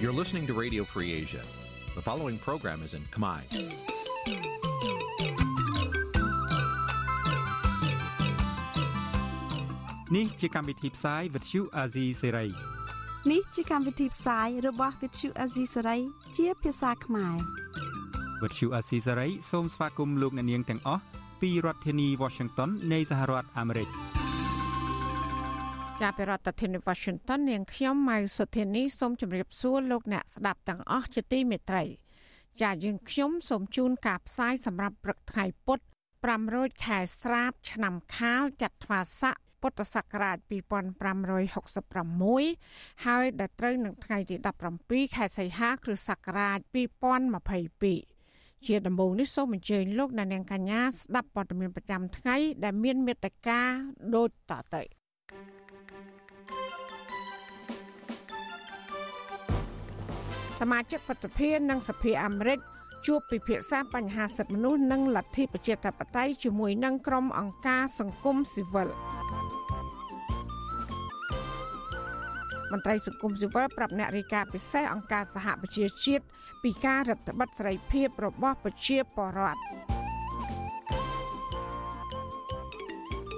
You're listening to Radio Free Asia. The following program is in Khmer. Nǐ ជាកម្មវិធីផ្សាយ Vuthu Azizi Serai នេះជាកម្មវិធីផ្សាយរបស់ Vuthu Azizi Serai ជាភាសាខ្មែរ Vuthu Azizi Serai សូមស្វាគមន៍លោកអ្នកនាងទាំងអស់ពីរដ្ឋធានី Washington នៃសហរដ្ឋអាមេរិក ចាប់ពីរដ្ឋធានី Washington នាងខ្ញុំម៉ៅសុធានីសូមជម្រាបសួរលោកអ្នកស្ដាប់ទាំងអស់ជាទីមេត្រីចាយើងខ្ញុំសូមជូនការផ្សាយសម្រាប់ព្រឹកថ្ងៃពុទ្ធ500ខែស្រាប ឆ្នាំខាលចត្វាស័កពុទ្ធសករាជ2566ហើយដល់ត្រូវនឹងថ្ងៃទី17ខែសីហា គ្រិស្តសករាជ2022ជាដំបូងនេះសូមអញ្ជើញលោកអ្នកនាងកញ្ញាស្ដាប់ព័ត៌មានប្រចាំថ្ងៃដែលមានមេត្តាដូចតទៅ សមាជិកប្រតិភិនិងសភាអាមេរិកជួបពិភាក្សាបញ្ហាសិទ្ធិមនុស្សនិងលទ្ធិប្រជាធិបតេយ្យជាមួយនឹងក្រុមអង្គការសង្គមស៊ីវិលមន្ត្រីសង្គមស៊ីវិលប្រាប់អ្នករាយការណ៍ពិសេសអង្គការសហប្រជាជាតិពីការរដ្ឋបတ်សេរីភាពរបស់ប្រជាពលរដ្ឋ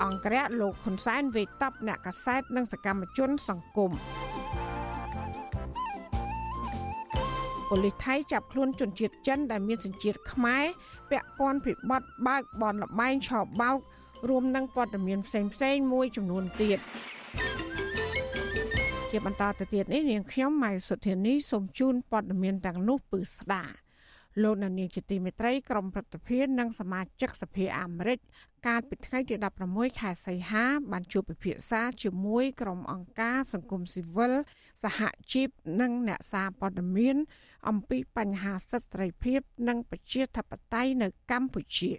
អង្គរៈលោកហ៊ុនសែនវេតបអ្នកកសែតនិងសកម្មជនសង្គម ប៉ូលីសថៃចាប់ខ្លួនជនជាតិចិនដែលមានសញ្ជាតិខ្មែរពាក់ព័ន្ធពិបត្តិបើកបនលបែងឆោបោករួមនឹងព័ត៌មានផ្សេងៗមួយចំនួនទៀតជាបន្តទៅទៀតនេះនាងខ្ញុំម៉ៃសុធានីសូមជូនព័ត៌មានទាំងនោះពឺស្ដា លោកនានីជាទីមេត្រីក្រុមប្រតិភិននិងសមាជិកសភាអាមេរិកកាលពីថ្ងៃទី16ខែសីហា បានជួបពិភាក្សាជាមួយក្រុមអង្គការសង្គមស៊ីវិលសហជីពនិងអ្នកសារព័ត៌មាន អំពីបញ្ហាសិទ្ធិសេរីភាព និងប្រជាធិបតេយ្យនៅកម្ពុជា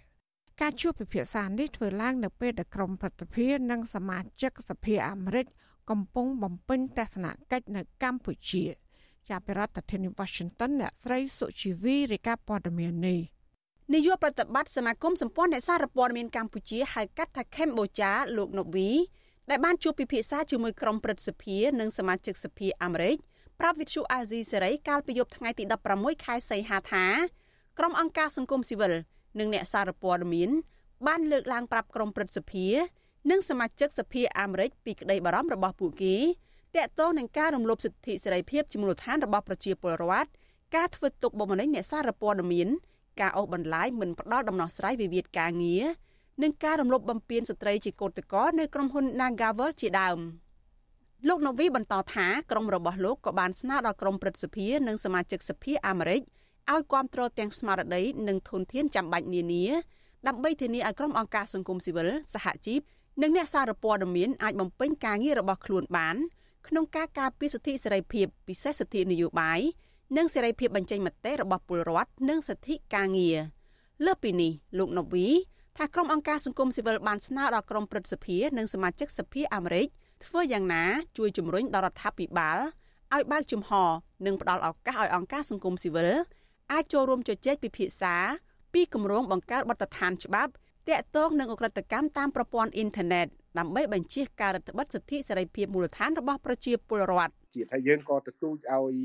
ការជួបពិភាក្សានេះធ្វើឡើងនៅពេលដែលក្រុមប្រតិភិននិងសមាជិកសភាអាមេរិកកំពុងបំពេញទស្សនកិច្ចនៅកម្ពុជា។ ចាប់ពីរដ្ឋធានី Washington អ្នកស្រីសុជីវីរាយការណ៍ព័ត៌មាននេះនាយកប្រតិបត្តិសមាគមសម្ព័ន្ធអ្នកសារព័ត៌មានកម្ពុជាហៅកាត់ថាកម្ពុជាលោកណូវីដែលបានជួបពិភាក្សាជាមួយក្រុមព្រឹទ្ធសភា និងសមាជិកសភាអាមេរិកប្រាប់វិទ្យុអាស៊ីសេរីកាលពីយប់ថ្ងៃទី16ខែសីហាថាក្រុមអង្គការសង្គមស៊ីវិលនិងអ្នកសារព័ត៌មាន បានលើកឡើងប្រាប់ក្រុមព្រឹទ្ធសភា និងសមាជិកសភាអាមេរិកពីក្តីបារម្ភរបស់ពួកគេ តាក់ទងនឹងការរំលោភសិទ្ធិសេរីភាពជាមូលដ្ឋានរបស់ប្រជាពលរដ្ឋការធ្វើទុកបុកម្នេញអ្នកសារព័ត៌មានការអូសបន្លាយមិនផ្ដល់ដំណោះស្រាយវិវាទការងារនិងការរំលោភបំពានស្ត្រីជាកូនតកនៅក្រុមហ៊ុន Nagavel ជាដើមលោកណូវីបន្តថាក្រុមរបស់លោកក៏បានស្នើដល់ក្រុមព្រឹទ្ធសភានិងសមាជិកសភាអាមេរិកឲ្យគ្រប់គ្រងទាំងស្មារតីនិងធនធានចាំបាច់នានាដើម្បីធានាឲ្យក្រុមអង្គការសង្គមស៊ីវិលសហជីពនិងអ្នកសារព័ត៌មានអាចបំពេញការងាររបស់ខ្លួនបាន ក្នុងការការពារសិទ្ធិសេរីភាពពិសេសសិទ្ធិនយោបាយនិងសេរីភាពបញ្ចេញមតិរបស់ពលរដ្ឋនិងសិទ្ធិការងារលើសពីនេះលោកណូវីថាក្រុមអង្គការសង្គមស៊ីវិលបានស្នើដល់ក្រុមព្រឹទ្ធសភានិងសមាជិកសភាអាមេរិកធ្វើយ៉ាងណាជួយជំរុញដល់រដ្ឋាភិបាលឲ្យបើកជំហរនិងផ្ដល់ឱកាសឲ្យអង្គការសង្គមស៊ីវិលអាចចូលរួមជជែកពិភាក្សាពីគម្រោងបង្កើតបទដ្ឋានច្បាប់តាក់ទងនឹងអក្រិតកម្មតាមប្រព័ន្ធអ៊ីនធឺណិត ដើម្បីបញ្ជាការរដ្ឋបတ်សិទ្ធិសេរីភាពមូលដ្ឋានរបស់ប្រជាពលរដ្ឋជាតិហើយយើងក៏ទទូចឲ្យ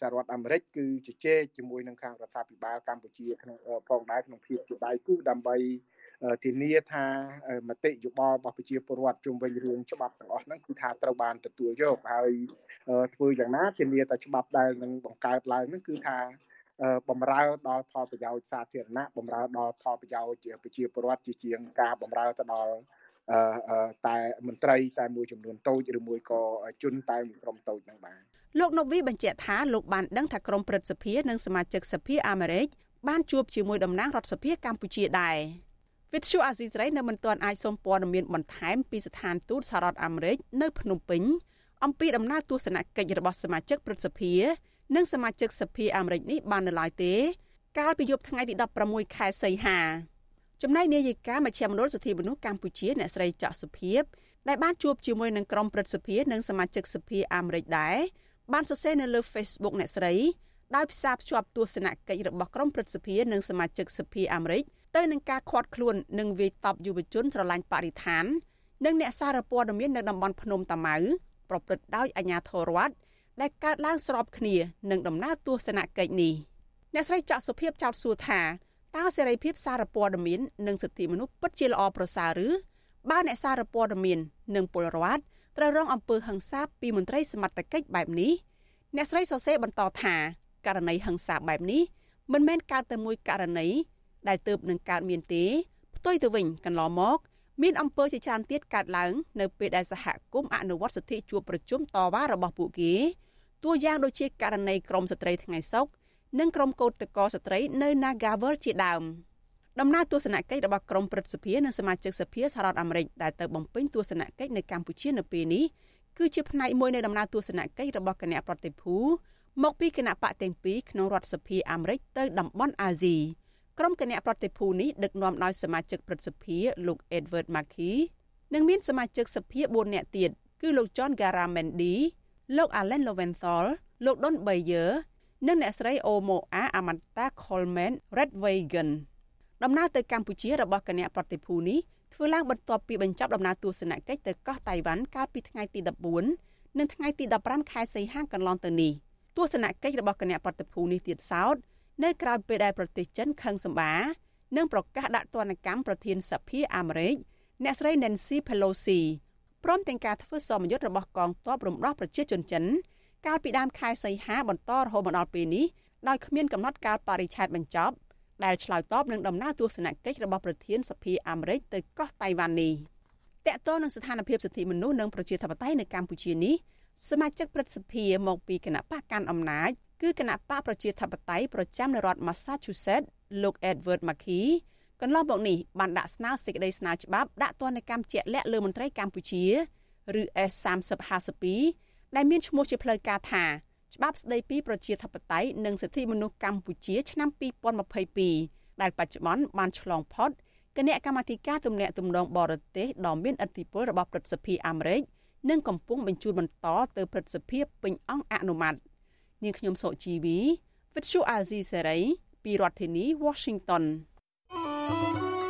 សហរដ្ឋអាមេរិកគឺជជែកជាមួយនឹងខាងរដ្ឋាភិបាលកម្ពុជាក្នុងផងដែរក្នុងភាពជាដៃគូដើម្បីធានាថាមតិយោបល់របស់ប្រជាពលរដ្ឋជុំវិញរឿងច្បាប់ទាំងអស់ហ្នឹងគឺថាត្រូវបានទទួលយកហើយធ្វើយ៉ាងណាធានាថាច្បាប់ដែលនឹងបង្កើតឡើងហ្នឹងគឺថាបំរើដល់ផលប្រយោជន៍សាធារណៈបំរើដល់ផលប្រយោជន៍ប្រជាពលរដ្ឋជាជាងការបំរើទៅដល់ តែមន្ត្រីតែមួយចំនួនតូចឬមួយក៏ជនតែមួយក្រុមតូចហ្នឹងបាទលោកណូវីបញ្ជាក់ថាលោកបានដឹងថាក្រុមព្រឹទ្ធសភានិងសមាជិកសភាអាមេរិកបានជួបជាមួយតំណាងរដ្ឋសភាកម្ពុជាដែរវិទ្យុអាស៊ីសេរីនៅមិនទាន់អាចសូមព័ត៌មានបន្ថែមពីស្ថានទូតសហរដ្ឋអាមេរិកនៅភ្នំពេញអំពីដំណើរទស្សនកិច្ចរបស់សមាជិកព្រឹទ្ធសភានិងសមាជិកសភាអាមេរិកនេះបាននៅឡើយទេ កាលពីយប់ថ្ងៃទី16ខែសីហា ចំណែកនាយិកាមជ្ឈមណ្ឌលសិទ្ធិមនុស្សកម្ពុជាអ្នកស្រីចាក់សុភីបដែលបានជួបជាមួយនឹងក្រុមព្រឹទ្ធសភានិងសមាជិកសភាអាមេរិកដែរបានសរសេរនៅលើ Facebook អ្នកស្រីដោយផ្សារភ្ជាប់ទស្សនកិច្ចរបស់ក្រុមព្រឹទ្ធសភានិងសមាជិកសភាអាមេរិកទៅនឹងការខាត់ខ្លួននិងវាយតប់យុវជនស្រឡាញ់បរិស្ថាននិងអ្នកសារព័ត៌មាននៅតំបន់ភ្នំតាម៉ៅប្រព្រឹត្តដោយអាជ្ញាធររដ្ឋដែលកើតឡើងស្របគ្នានឹងដំណើរទស្សនកិច្ចនេះអ្នកស្រីចាក់សុភាពចោទសួរថា តើសេរីភាពសារព័ត៌មាននិងសិទ្ធិមនុស្សពិតជាល្អប្រសើរឬបើអ្នកសារព័ត៌មាននិងពលរដ្ឋត្រូវរងអំពើហិង្សាពីមន្ត្រីសមត្ថកិច្ចបែបនេះអ្នកស្រីសរសេរបន្តថាករណីហិង្សាបែបនេះមិនមែនកើតតែមួយករណីដែលទើបនឹងកើតមានទេផ្ទុយទៅវិញកន្លងមកមានអំពើជាច្រើនទៀតកើតឡើងនៅពេលដែលសហគមន៍អនុវត្តសិទ្ធិជួបប្រជុំតវ៉ារបស់ពួកគេតួយ៉ាងដូចជាករណីក្រមស្ត្រីថ្ងៃសុក និងក្រមកោតតកស្ត្រីនៅ Nagawal ជាដើមដំណើរទស្សនកិច្ចរបស់ក្រមព្រឹទ្ធសភានិងសមាជិកសភាសហរដ្ឋអាមេរិកដែលទៅបំពេញទស្សនកិច្ចនៅកម្ពុជានៅពេលនេះគឺជាផ្នែកមួយនៃដំណើរទស្សនកិច្ចរបស់គណៈប្រតិភូមកពីគណៈបកទាំងពីរក្នុងរដ្ឋសភាអាមេរិកទៅតំបន់អាស៊ីក្រុមគណៈប្រតិភូនេះដឹកនាំដោយសមាជិកព្រឹទ្ធសភាលោក Edward Markey និងមានសមាជិកសភា4នាក់ទៀតគឺលោក John Garamendi លោក Allen Lowenthal លោក Don Bayer និងអ្នកស្រី Omoa Amanda Coleman Redwagen ដំណើរទៅកម្ពុជារបស់គណៈប្រតិភូនេះធ្វើឡើងបន្ទាប់ពីបញ្ចប់ដំណើរទស្សនកិច្ចទៅកោះតៃវ៉ាន់កាលពីថ្ងៃទី14និងថ្ងៃទី15ខែសីហាកន្លងទៅនេះទស្សនកិច្ចរបស់គណៈប្រតិភូនេះទៀតសោតនៅក្រៅពេលដែលប្រទេសចិនខឹងសម្បានិងប្រកាសដាក់ទណ្ឌកម្មប្រធានសភាអាមេរិកអ្នកស្រី Nancy Pelosi ព្រមទាំងការធ្វើសមយុទ្ធរបស់កងទ័ពរំដោះប្រជាជនចិន កាលពីដើមខែសីហាបន្តរហូតមកដល់ពេលនេះដោយគ្មានកំណត់កាលបរិច្ឆេទបញ្ចប់ដែលឆ្លើយតបនឹងដំណើរទស្សនកិច្ចរបស់ប្រធានសភាអាមេរិកទៅកោះតៃវ៉ាន់នេះតកតទៅនឹងស្ថានភាពសិទ្ធិមនុស្សនិងប្រជាធិបតេយ្យនៅកម្ពុជានេះសមាជិកព្រឹទ្ធសភាមកពីគណៈបកកាន់អំណាចគឺគណៈបកប្រជាធិបតេយ្យប្រចាំនៅរដ្ឋ Massachusetts លោក Edward Markey កន្លងមកនេះបានដាក់ស្នើសេចក្តីស្នើច្បាប់ដាក់ទណ្ឌកម្មជាក់លាក់លើមន្ត្រីកម្ពុជាឬ S3052 ដែលមានឈ្មោះជាផ្លូវការថាច្បាប់ស្តីពីប្រជាធិបតេយ្យនិងសិទ្ធិមនុស្សកម្ពុជាឆ្នាំ2022ដែលបច្ចុប្បន្នបានឆ្លងផុតគណៈកម្មាធិការទំនាក់ទំនងបរទេសដ៏មានឥទ្ធិពលរបស់ព្រឹទ្ធសភាអាមេរិកនិងកំពុងបញ្ជូនបន្តទៅព្រឹទ្ធសភាពេញអង្គអនុម័តនាងខ្ញុំសុជីវីវិទ្យុអាស៊ីសេរីពីរដ្ឋធានី Washington ា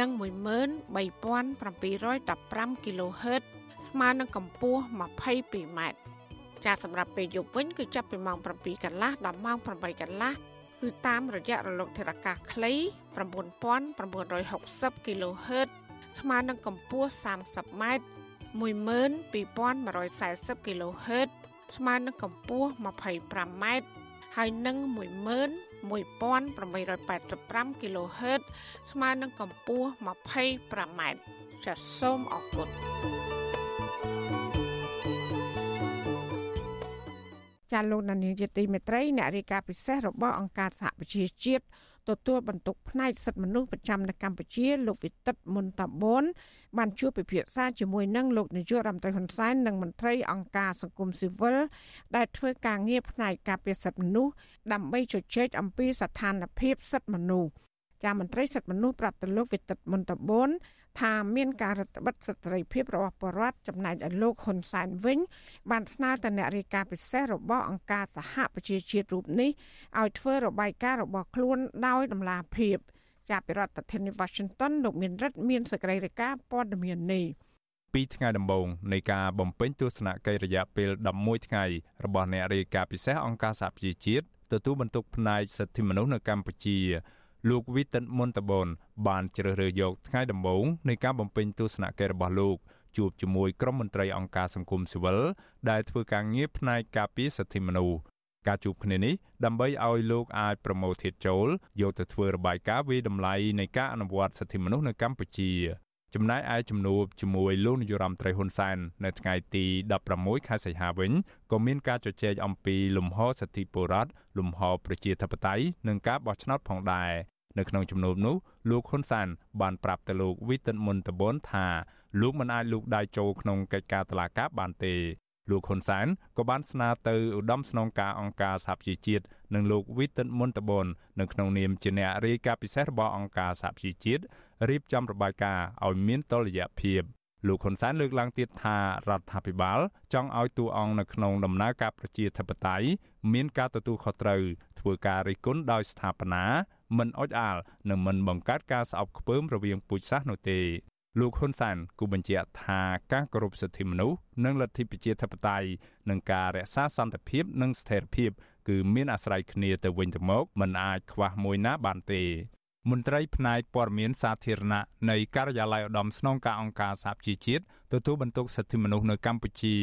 និង13715 kHz ស្មើនឹងកម្ពស់ 22m ចាសសម្រាប់ពេលយប់វិញគឺចាប់ពីម៉ោង7កន្លះដល់ម៉ោង8កន្លះគឺតាមរយៈរលកធារកាសខ្លី9960 kHz ស្មើនឹងកម្ពស់ 30m 12140 kHz ស្មើនឹងកម្ពស់ 25m ហើយនឹង 11885 kHz ស្មើនឹងកម្ពស់ 25m ចាសសូមអរគុណចាលោកនានីជាទីមេត្រីអ្នករាយការណ៍ពិសេសរបស់អង្គការសហប្រជាជាតិ ទទួលបន្ទុកផ្នែកសិទ្ធិមនុស្សប្រចាំនៅកម្ពុជាលោកវិទិតមុនតាបូនបានជួបពិភាក្សាជាមួយនឹងលោកនាយករដ្ឋមន្ត្រីហ៊ុនសែននិងមន្ត្រីអង្គការសង្គមស៊ីវិលដែលធ្វើការងារផ្នែកការពារសិទ្ធិមនុស្សដើម្បីជជែកអំពីស្ថានភាពសិទ្ធិមនុស្សចា មន្ត្រីសិទ្ធិមនុស្សប្រាប់ទៅលោកវិទិតមុនតាបូនថាមានការរដ្ឋបិទសិទ្ធិភាពរបស់ប្រជាពលរដ្ឋចំណែកឯលោកហ៊ុនសែនវិញ បានស្នើទៅអ្នករាយការណ៍ពិសេសរបស់អង្គការសហប្រជាជាតិរូបនេះឲ្យធ្វើរបាយការណ៍របស់ខ្លួនដោយដំណាភាពចាប់ពីរដ្ឋធានី Washington លោកមានរិទ្ធមានសេចក្តីរាយការណ៍ព័ត៌មាននេះពីថ្ងៃដំបូងនៃការបំពេញទស្សនកិច្ចរយៈពេល11ថ្ងៃរបស់អ្នករាយការណ៍ពិសេសអង្គការសហប្រជាជាតិទទួលបន្ទុកផ្នែកសិទ្ធិមនុស្សនៅកម្ពុជា លោកវីតិនមុនតបនបានជ្រើសរើសយកថ្ងៃដំបូងនៃការបំពេញទស្សនកិច្ចរបស់លោកជួបជាមួយក្រុមមន្ត្រីអង្គការសង្គមស៊ីវិលដែលធ្វើការងារផ្នែកការពារសិទ្ធិមនុស្សការជួបគ្នានេះដើម្បីឲ្យលោកអាចប្រមូលធាតុចូលយកទៅធ្វើរបាយការណ៍វិតម្លៃនៃការអនុវត្តសិទ្ធិមនុស្សនៅកម្ពុជាចំណែកឯជំនួបជាមួយលោកនាយរដ្ឋមន្ត្រីហ៊ុនសែននៅថ្ងៃទី16ខែសីហាវិញក៏មានការជជែកអំពីលំហសិទ្ធិពលរដ្ឋលំហប្រជាធិបតេយ្យនិងការបោះឆ្នោតផងដែរ នៅក្នុងជំនួបនោះលោកហ៊ុនសានបានប្រាប់ទៅលោកវីតិនមុនតបនថាលោកមិនអាចលូកដៃចូលក្នុងកិច្ចការតុលាការបានទេលោកហ៊ុនសែនក៏បានស្នើទៅឧត្តមស្នងការអង្គការសហប្រជាជាតិនិងលោកវីតិនមុនតបននៅក្នុងនាមជាអ្នករាយការណ៍ពិសេសរបស់អង្គការសហប្រជាជាតិរៀបចំរបាយការណ៍ឲ្យមានតុល្យភាពលោកហ៊ុនសែនលើកឡើងទៀតថារដ្ឋាភិបាលចង់ឲ្យតួអង្គនៅក្នុងដំណើរការប្រជាធិបតេយ្យមានការទទួលខុសត្រូវធ្វើការរិះគន់ដោយស្ថាបនា មិនអុចអាលនិងមិនបង្កើតការស្អប់ខ្ពើមរវាងពូជសាសន៍នោះទេលោកហ៊ុនសានគូបញ្ជាក់ថាការគោរពសិទ្ធិមនុស្សនិងលទ្ធិប្រជាធិបតេយ្យនិងការរក្សាសន្តិភាពនិងស្ថិរភាពគឺមានអាស្រ័យគ្នាទៅវិញទៅមកមិនអាចខ្វះមួយណាបានទេ មន្ត្រីផ្នែកព័ត៌មានសាធារណៈនៃការិយាល័យឧត្តមស្នងការអង្គការសហជីវជាតិទទួលបន្ទុកសិទ្ធិមនុស្សនៅកម្ពុជា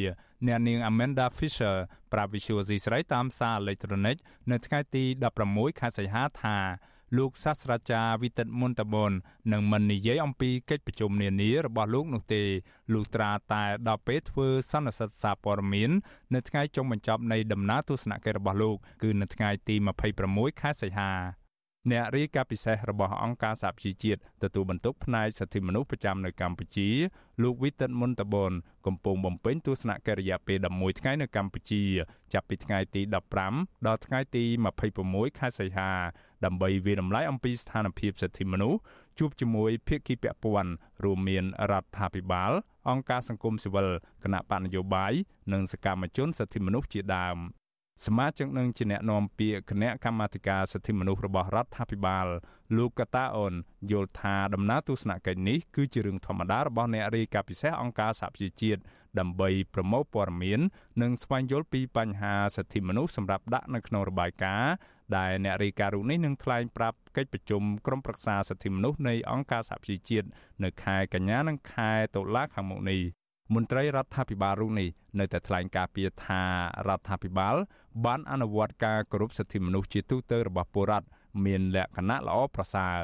អ្នកនាង Amanda Fisher ប្រាប់ Visual C ស្រីតាមសារអេឡិចត្រូនិកនៅថ្ងៃទី16ខែសីហាថាលោកសាស្ត្រាចារ្យវិទិតមុនតបននឹងមិននិយាយអំពីកិច្ចប្រជុំនានារបស់លោកនោះទេលុះត្រាតែដល់ពេលធ្វើសន្និសីទសារព័ត៌មាននៅថ្ងៃចុងបញ្ចប់នៃដំណើរទស្សនកិច្ចរបស់លោកគឺនៅថ្ងៃទី26ខែសីហា អ្នករាយការណ៍ពិសេសរបស់អង្គការសហប្រជាជាតិទទួលបន្ទុកផ្នែកសិទ្ធិមនុស្សប្រចាំនៅកម្ពុជាលោកវីតិនមុនតបនកំពុងបំពេញទស្សនកិច្ចរយៈពេល11ថ្ងៃនៅកម្ពុជា ចាប់ពីថ្ងៃទី15ដល់ថ្ងៃទី26ខែសីហាដើម្បីវិរំលាយអំពីស្ថានភាពសិទ្ធិមនុស្សជួបជាមួយភាគីពាក់ព័ន្ធរួមមានរដ្ឋាភិបាលអង្គការសង្គមស៊ីវិលគណៈបកនយោបាយនិងសកម្មជនសិទ្ធិមនុស្សជាដើម សមាជិកនឹងជាអ្នកនាំពាក្យគណៈកម្មាធិការសិទ្ធិមនុស្សរបស់រដ្ឋាភិបាលលោកកតាអូនយល់ថាដំណើរទស្សនកិច្ចនេះគឺជារឿងធម្មតារបស់អ្នករាយការណ៍ពិសេសអង្គការសហប្រជាជាតិដើម្បីប្រមូលព័ត៌មាន និងស្វែងយល់ពីបញ្ហាសិទ្ធិមនុស្សសម្រាប់ដាក់នៅក្នុងរបាយការណ៍ដែលអ្នករាយការណ៍រូបនេះនឹងថ្លែងប្រាប់កិច្ចប្រជុំក្រុមប្រឹក្សាសិទ្ធិមនុស្សនៃអង្គការសហប្រជាជាតិនៅខែកញ្ញានិងខែតុលាខាងមុខនេះ មន្ត្រីរដ្ឋាភិបាលរូបនេះនៅតែថ្លែងការពីថារដ្ឋាភិបាល បានអនុវត្តការគោរពសិទ្ធិមនុស្សជាទូទៅរបស់ពលរដ្ឋមានលក្ខណៈល្អប្រសើរ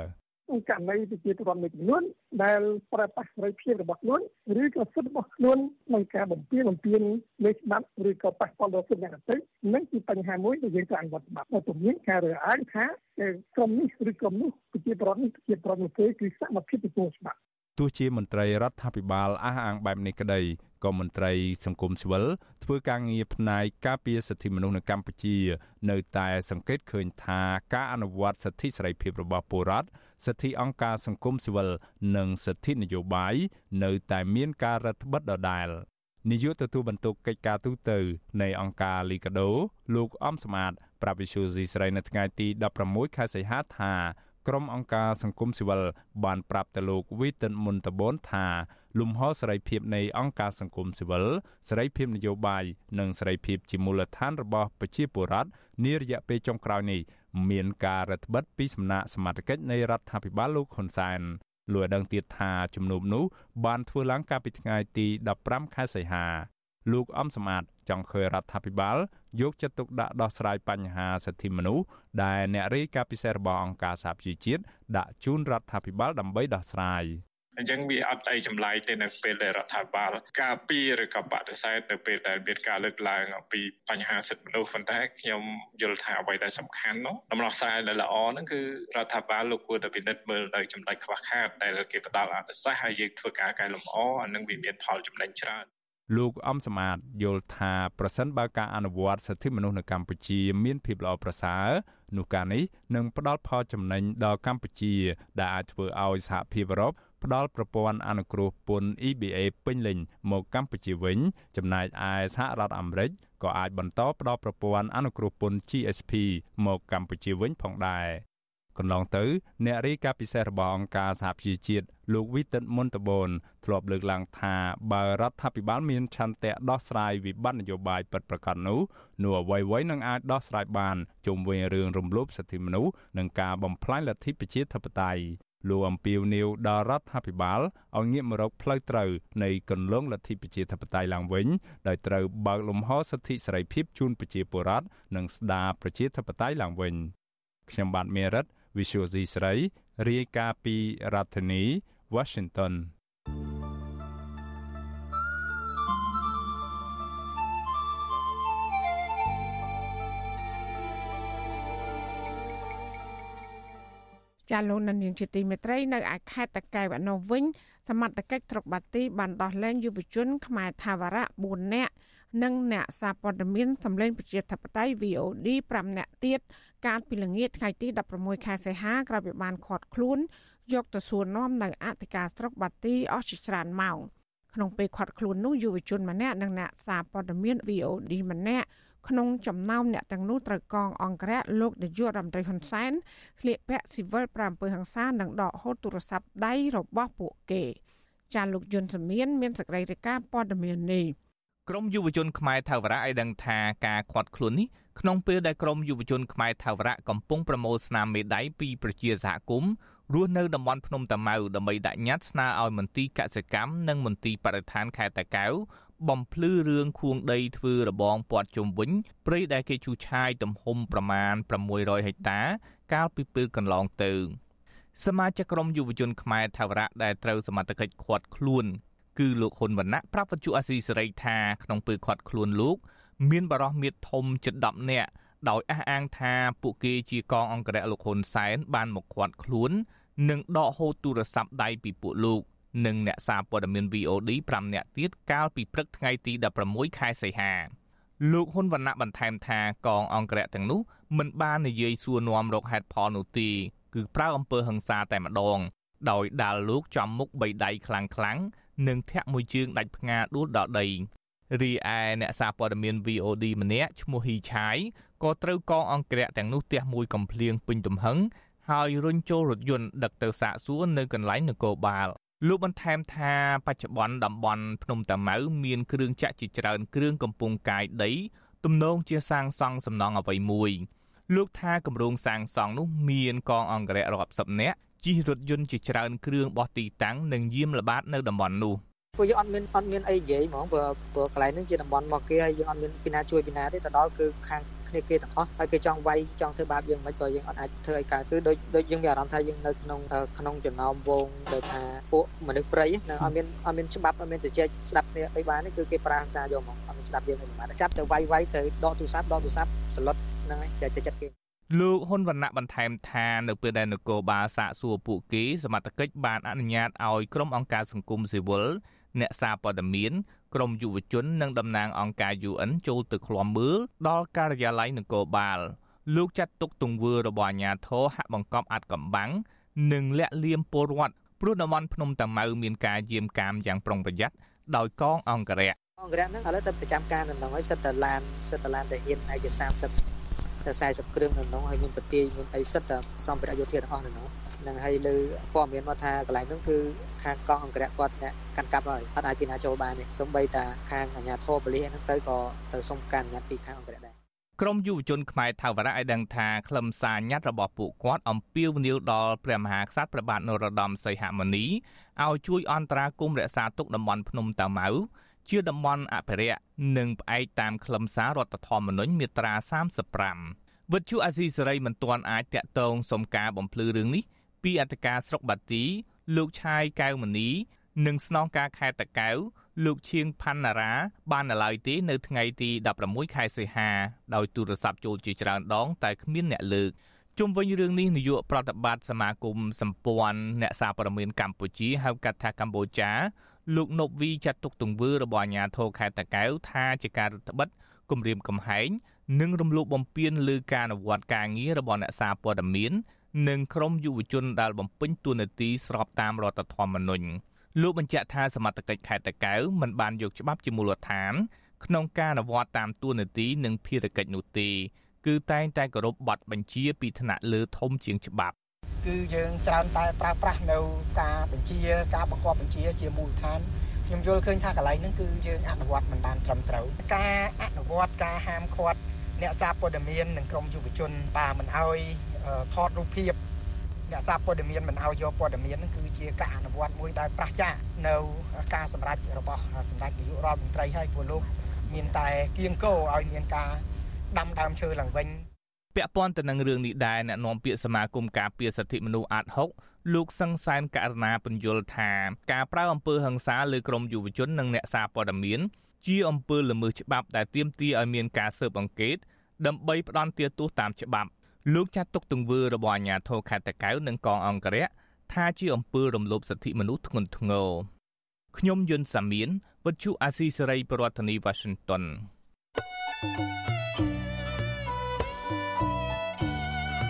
ករណីប្រជាពលរដ្ឋមួយចំនួនដែលប្រប៉ះសេរីភាពរបស់ខ្លួនឬក៏សិទ្ធិរបស់ខ្លួនក្នុងការបំពេញបំពេញលើច្បាប់ឬក៏ប៉ះពាល់ដល់សិទ្ធិអ្នកដទៃនឹងជាបញ្ហាមួយដែលយើងត្រូវអនុវត្តច្បាប់តែពុំមានការរើសអើងថាក្រុមនេះឬក្រុមនោះប្រជាពលរដ្ឋនេះប្រជាពលរដ្ឋនោះទេគឺសមភាពទទួលច្បាប់ ទោះជាមន្ត្រីរដ្ឋាភិបាលអះអាងបែបនេះក្តីក៏មន្ត្រីសង្គមស៊ីវិលធ្វើការងារផ្នែកការពារសិទ្ធិមនុស្សនៅកម្ពុជា នៅតែសង្កេតឃើញថាការអនុវត្តសិទ្ធិសេរីភាពរបស់ពលរដ្ឋសិទ្ធិអង្គការសង្គមស៊ីវិលនិងសិទ្ធិនយោបាយនៅតែមានការរឹតបន្តឹងដដែលនាយកទទួលបន្ទុកកិច្ចការទូតនៃអង្គការលីកាដូលោកអំសមាតប្រាវិសុយស៊ីស្រីនៅថ្ងៃទី16ខែសីហាថា ក្រុមអង្គការសង្គមស៊ីវិលបានប្រាប់ទៅលោកវីតិនមុនតបនថាលំហសេរីភាពនៃអង្គការសង្គមស៊ីវិលសេរីភាពនយោបាយនិងសេរីភាពជាមូលដ្ឋានរបស់ប្រជាពលរដ្ឋនារយៈពេលចុងក្រោយនេះមានការរដ្ឋបិទពីសំណាក់សមាជិកនៃរដ្ឋាភិបាលលោកហ៊ុនសែនលោកឲ្យដឹងទៀតថាជំនុំនោះបានធ្វើឡើងកាលពីថ្ងៃទី15ខែសីហាលោកអំសមត្ថ ចង់ឃើញរដ្ឋាភិបាលយកចិត្តទុកដាក់ដោះស្រាយបញ្ហាសិទ្ធិមនុស្សដែលអ្នករាយការណ៍ពិសេសរបស់អង្គការសហប្រជាជាតិដាក់ជូនរដ្ឋាភិបាលដើម្បីដោះស្រាយអញ្ចឹងវាអត់អីចម្លែកទេនៅពេលដែលរដ្ឋាភិបាលការពីឬក៏បដិសេធនៅពេលដែលមានការលើកឡើងអំពីបញ្ហាសិទ្ធិមនុស្សប៉ុន្តែខ្ញុំយល់ថាអ្វីដែលសំខាន់នោះដំណោះស្រាយដែលល្អហ្នឹងគឺរដ្ឋាភិបាលលោកគួរតែពិនិត្យមើលនៅចំណុចខ្វះខាតដែលគេផ្ដល់អនុសាសន៍ហើយយើងធ្វើការកែលម្អអានឹងវាមានផលចំណេញច្រើន លោកអំសមាតយល់ថាប្រសិនបើការអនុវត្តសិទ្ធិមនុស្សនៅកម្ពុជាមានភាពល្អប្រសើរនោះការនេះនឹងផ្ដល់ផលចំណេញដល់កម្ពុជា ដែលអាចធ្វើឲ្យសហភាពអឺរ៉ុបផ្ដល់ប្រព័ន្ធអនុគ្រោះពន្ធ EBA ពេញលេញមកកម្ពុជាវិញ ចំណែកឯសហរដ្ឋអាមេរិកក៏អាចបន្តផ្ដល់ប្រព័ន្ធអនុគ្រោះពន្ធ GSP មកកម្ពុជាវិញផងដែរ កន្លងទៅអ្នករាយការណ៍ពិសេសរបស់អង្គការសហប្រជាជាតិលោកវីតិនមុនតបនធ្លាប់លើកឡើងថាបើរដ្ឋាភិបាលមានឆន្ទៈដោះស្រាយវិបត្តិនយោបាយពិតប្រាកដនោះនោះអ្វីៗនឹងអាចដោះស្រាយបានជុំវិញរឿងរំលោភសិទ្ធិមនុស្សនិងការបំផ្លាញលទ្ធិប្រជាធិបតេយ្យលោកអំពីវនីវដល់រដ្ឋាភិបាលឲ្យងាកមករកផ្លូវត្រូវនៃគន្លងលទ្ធិប្រជាធិបតេយ្យឡើងវិញដោយត្រូវបើកលំហសិទ្ធិសេរីភាពជូនប្រជាពលរដ្ឋនិងស្ដារប្រជាធិបតេយ្យឡើងវិញខ្ញុំបាទមេរិត Visual C ស្រីរាយការណ៍ពីរដ្ឋធានី Washington ចាលោកនាងជាទីមេត្រីនៅឯខេត្តតកែវអនុវិញសមត្ថកិច្ចត្រុកបាទីបានដោះលែងយុវជនខ្មែរថាវរៈ4នាក់និងអ្នកសារព័ត៌មានសម្លេងប្រជាធិបតេយ្យ VOD 5នាក់ទៀតកាលពីល្ងាចថ្ងៃទី16ខែសីហាក្រោយពីបានឃាត់ខ្លួនយកទៅសួរនាំនៅអធិការស្រុកបាទីអស់ជាច្រើនម៉ោងក្នុងពេលឃាត់ខ្លួននោះយុវជនម្នាក់និងអ្នកសារព័ត៌មាន VOD ម្នាក់ ក្នុងចំណោមអ្នកទាំងនោះត្រូវកងអង្គរៈលោកនាយករដ្ឋមន្ត្រីហ៊ុនសែនស្លៀកពាក់ស៊ីវិល7ហង្សានិងដកហូតទូរស័ព្ទដៃរបស់ពួកគេចាលោកយុនសមៀនមានសេចក្តីរាយការណ៍ព័ត៌មាននេះក្រមយុវជនខ្មែរថាវរៈឲ្យដឹងថាការខាត់ខ្លួននេះក្នុងពេលដែលក្រមយុវជនខ្មែរថាវរៈកំពុងប្រមូលស្នាមមេដៃពីប្រជាសហគមន៍រស់នៅតំបន់ភ្នំតាម៉ៅដើម្បីដាក់ញត្តិស្នើឲ្យមន្ទីរកសិកម្មនិងមន្ទីរបរិស្ថានខេត្តតាកែវ បំភ្លឺរឿងខួងដីធ្វើរបងព័ទ្ធជុំវិញព្រៃដែលគេឈូសឆាយទំហំប្រមាណ600ហិកតា កាលពីពេលកន្លងទៅសមាជិកក្រុមយុវជនខ្មែរថាវរៈដែលត្រូវសមត្ថកិច្ចឃាត់ខ្លួនគឺលោកហ៊ុនវណ្ណៈប្រាប់វិទ្យុអាស៊ីសេរីថាក្នុងពេលឃាត់ខ្លួនលោក មានបរិះមៀតធំជិត10នាក់ដោយអះអាងថាពួកគេជាកងអង្គរៈលោកហ៊ុនសែនបានមកឃាត់ខ្លួន និងដកហូតទូរស័ព្ទដៃពីពួកលោក និងអ្នកសារព័ត៌មាន VOD 5នាក់ទៀតកាលពីព្រឹកថ្ងៃទី16ខែសីហាលោកហ៊ុនវណ្ណៈបន្ថែមថាកងអង្គរៈទាំងនោះមិនបាននិយាយសួរនាំរកហេតុផលនោះទេគឺប្រើអំពើហិង្សាតែម្ដង ដោយដាល់លោកចំមុខបីដៃខ្លាំងខ្លាំងនិងធាក់មួយជើងដាច់ផ្ងាដួលដល់ដីរីឯអ្នកសារព័ត៌មាន VOD ម្នាក់ឈ្មោះហ៊ីឆាយក៏ត្រូវកងអង្គរៈទាំងនោះទះមួយកំភ្លៀងពេញទំហឹងហើយរុញចូលរថយន្តដឹកទៅសាកសួរនៅកន្លែងនគរបាល លោកបន្ថែមថាបច្ចុប្បន្នតំបន់ភ្នំតាម៉ៅមានគ្រឿងចាក់ជាច្រើនគ្រឿងកំពុងកាយដីទំនងជាសាងសង់សំណង់អ្វីមួយលោកថាគម្រោងសាងសង់នោះមានកងអង្គរៈរាប់សិបនាក់ជិះរថយន្តជាច្រើនគ្រឿងបោះទីតាំងនិងយាមល្បាតនៅតំបន់នោះពួកយើងអត់មានអត់មានអីនិយាយហ្មងព្រោះព្រោះកន្លែងនេះជាតំបន់មកគេហើយយើងអត់មានពីណាជួយពីណាទេទៅដល់គឺខាង គ្នាគេទាំងអស់ហើយគេចង់វាយចង់ធ្វើបាបយើងមិនបើយើងអត់អាចធ្វើឲ្យកើតគឺដូចដូចយើងមានអារម្មណ៍ថាយើងនៅក្នុងក្នុងចំណោមវងដែលថាពួកមនុស្សព្រៃនៅអត់មានអត់មានច្បាប់អត់មានទៅជែកស្ដាប់គ្នាអីបានគឺគេប្រាហង្សាយកមកអត់មានស្ដាប់យើងទេមិនបានចាប់ទៅវាយវាយទៅដកទូរស័ព្ទដកទូរស័ព្ទសន្លត់ហ្នឹងហើយចេះចិត្តគេលោកហ៊ុនវណ្ណៈបន្ថែមថានៅពេលដែលនគរបាលសាកសួរពួកគេសមត្ថកិច្ចបានអនុញ្ញាតឲ្យក្រុមអង្គការសង្គមស៊ីវិលអ្នកសារព័ត៌មាន ក្រមយុវជននិងតំណាងអង្គការ UN ចូលទៅឃ្លាំមើលដល់ការិយាល័យនគរបាលលោកចាត់ទុកទង្វើរបស់អាជ្ញាធរហាក់បង្កប់អាត់កំបាំងនិងលាក់លៀមពលរដ្ឋព្រោះតំបន់ភ្នំតាម៉ៅមានការយាមកាមយ៉ាងប្រុងប្រយ័ត្នដោយកងអង្គរៈអង្គរៈហ្នឹងឥឡូវទៅប្រចាំការនៅក្នុងហើយសិតតឡានសិតតឡានដែលហ៊ានឯក30ទៅ40គ្រឿងនៅក្នុងហើយមានប្រទាយមានអីសិតតសម្ភារៈយោធាទាំងអស់នៅក្នុង នឹងហើយលើព័ត៌មានមកថាកន្លែងនោះគឺខាងកងអង្គរៈគាត់អ្នកកាន់កាប់ហើយអត់អាចពីណាចូលបានទេសូម្បីតាខាងអាជ្ញាធរប៉ូលីសហ្នឹងទៅក៏ទៅសុំការអនុញ្ញាតពីខាងអង្គរៈដែរក្រមយុវជនខ្មែរថាវរៈឲ្យដឹងថាខ្លឹមសារញត្តិរបស់ពួកគាត់អំពាវនាវដល់ព្រះមហាក្សត្រព្រះបាទនរោត្តមសីហមុនីឲ្យជួយអន្តរាគមន៍រក្សាទុកតំបន់ភ្នំតាម៉ៅជាតំបន់អភិរក្សនិងផ្អែកតាមខ្លឹមសាររដ្ឋធម្មនុញ្ញមាត្រា35វិទ្យុអាស៊ីសេរីមិនទាន់អាចតាក់ទងសុំការបំភ្លឺរឿងនេះ ពីអធិការស្រុកបាទី លោកឆាយកៅមនី និងស្នងការខេត្តតាកែវលោកឈៀងផាន់ណារ៉ាបាននៅឡើយទេនៅថ្ងៃទី16ខែសីហាដោយទូរស័ព្ទចូលជាច្រើនដង តែគ្មានអ្នកលើកជុំវិញរឿងនេះនាយកប្រតិបត្តិសមាគមសម្ព័ន្ធអ្នកសារព័ត៌មានកម្ពុជាហៅកាត់ថាកម្ពុជាលោកណប់វីចាត់ទុកទង្វើរបស់អាជ្ញាធរខេត្តតាកែវថាជាការរដ្ឋបិទគម្រាមកំហែងនិងរំលោភបំពានលើការអនុវត្តការងាររបស់អ្នកសារព័ត៌មាន និងក្រុមយុវជនដែលបំពេញតួនាទីស្របតាមរដ្ឋធម្មនុញ្ញលោកបញ្ជាក់ថាសមត្ថកិច្ចខេត្តតាកែវមិនបានយកច្បាប់ជាមូលដ្ឋាន ក្នុងការអនុវត្តតាមតួនាទីនិងភារកិច្ចនោះទេគឺតែងតែគោរពប័ណ្ណបញ្ជាពីថ្នាក់លើធំជាងច្បាប់គឺយើងច្រើនតែប្រើប្រាស់នៅការបញ្ជាការបង្គាប់បញ្ជាជាមូលដ្ឋានខ្ញុំយល់ឃើញថាកន្លែងហ្នឹងគឺយើងអនុវត្តមិនបានត្រឹមត្រូវការអនុវត្តការហាមឃាត់អ្នកសារព័ត៌មាននិងក្រមយុវជនបាទមិនអោយ ថតរូបភាពអ្នកសារព័ត៌មានមិនឲ្យយកព័ត៌មានហ្នឹងគឺជាការអនុវត្តមួយដែលប្រះចាកនៅការសម្រេចរបស់សម្ដេចនាយករដ្ឋមន្ត្រីហើយពលលោកមានតែគៀងគោឲ្យមានការដាំដើមឈើឡើងវិញពាក់ព័ន្ធទៅនឹងរឿងនេះដែរអ្នកនាំពាក្យសមាគមការពារសិទ្ធិមនុស្សអាត6លោកសង្សានករណាពន្យល់ថាការប្រើអំពើហិង្សាលើក្រមយុវជននិងអ្នកសារព័ត៌មានជាអំពើល្មើសច្បាប់ដែលទាមទារឲ្យមានការស៊ើបអង្កេតដើម្បីផ្ដន់ទាទោសតាមច្បាប់ លោកចាត់ទុកទង្វើរបស់អាជ្ញាធរខេត្តតាកែវនិងកងអង្គរៈថាជាអំពើរំលោភសិទ្ធិមនុស្សធ្ងន់ធ្ងរខ្ញុំយុនសាមៀនវិទ្យុអាស៊ីសេរីប្រធានាធិបតី Washington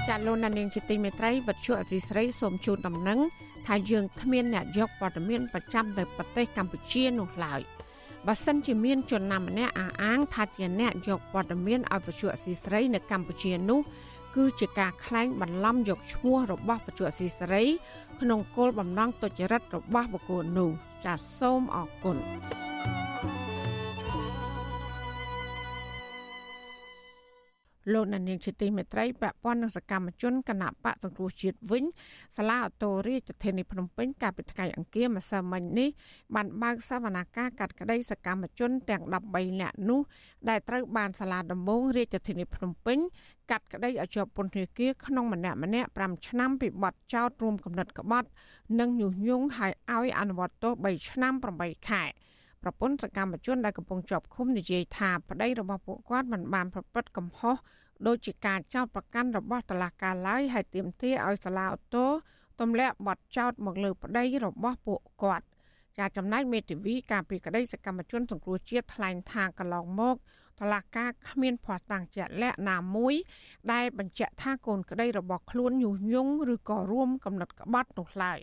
ចាលោកនាងជាទីមេត្រីវិទ្យុអាស៊ីសេរីសូមជូនដំណឹងថាយើងគ្មានអ្នកយកព័ត៌មានប្រចាំទៅប្រទេសកម្ពុជានោះឡើយបើសិនជាមានជនណាម្នាក់អះអាងថាជាអ្នកយកព័ត៌មានឲ្យវិទ្យុអាស៊ីសេរីនៅកម្ពុជានោះ គឺជាការក្លែងបន្លំយកឈ្មោះរបស់វិទ្យុអស៊ីសេរី ក្នុងគោលបំណងទុច្ចរិតរបស់បុគ្គលនោះចាសសូមអរគុណ លោកនាងជាទីមេត្រីពាក់ព័ន្ធនឹងសកម្មជនគណៈបកសង្គ្រោះជាតិវិញសាលាអូតូរាជធានីភ្នំពេញកាលពីថ្ងៃអង្គារម្សិលមិញនេះបានបើកសវនាការកាត់ក្តីសកម្មជនទាំង13នាក់នោះដែលត្រូវបានសាលាដំបងរាជធានីភ្នំពេញកាត់ក្តីឲ្យជាប់ពន្ធនាគារក្នុងម្នាក់ម្នាក់5ឆ្នាំពីបទចោទរួមគំនិតក្បត់ និងញុះញង់ឲ្យឲ្យអនុវត្តទោស3ឆ្នាំ8ខែ ប្រពន្ធសកម្មជនដែលកំពុងជាប់ឃុំនិយាយថាប្តីរបស់ពួកគាត់មិនបានប្រព្រឹត្តកំហុសដោយជាការចោទប្រកាន់របស់តុលាការឡើយហើយទាមទារឲ្យសាលាអូតូទម្លាក់បទចោទមកលើប្តីរបស់ពួកគាត់ចាចំណែកមេធាវីការពីក្តីសកម្មជនសង្គ្រោះជាតិថ្លែងថាកន្លងមកតឡាការគ្មានភ័ស្តុតាងជាក់លាក់ណាមួយ ដែលបញ្ជាក់ថាកូនក្តីរបស់ខ្លួនញុះញង់ឬក៏រួមកំណត់ក្បត់នោះឡើយ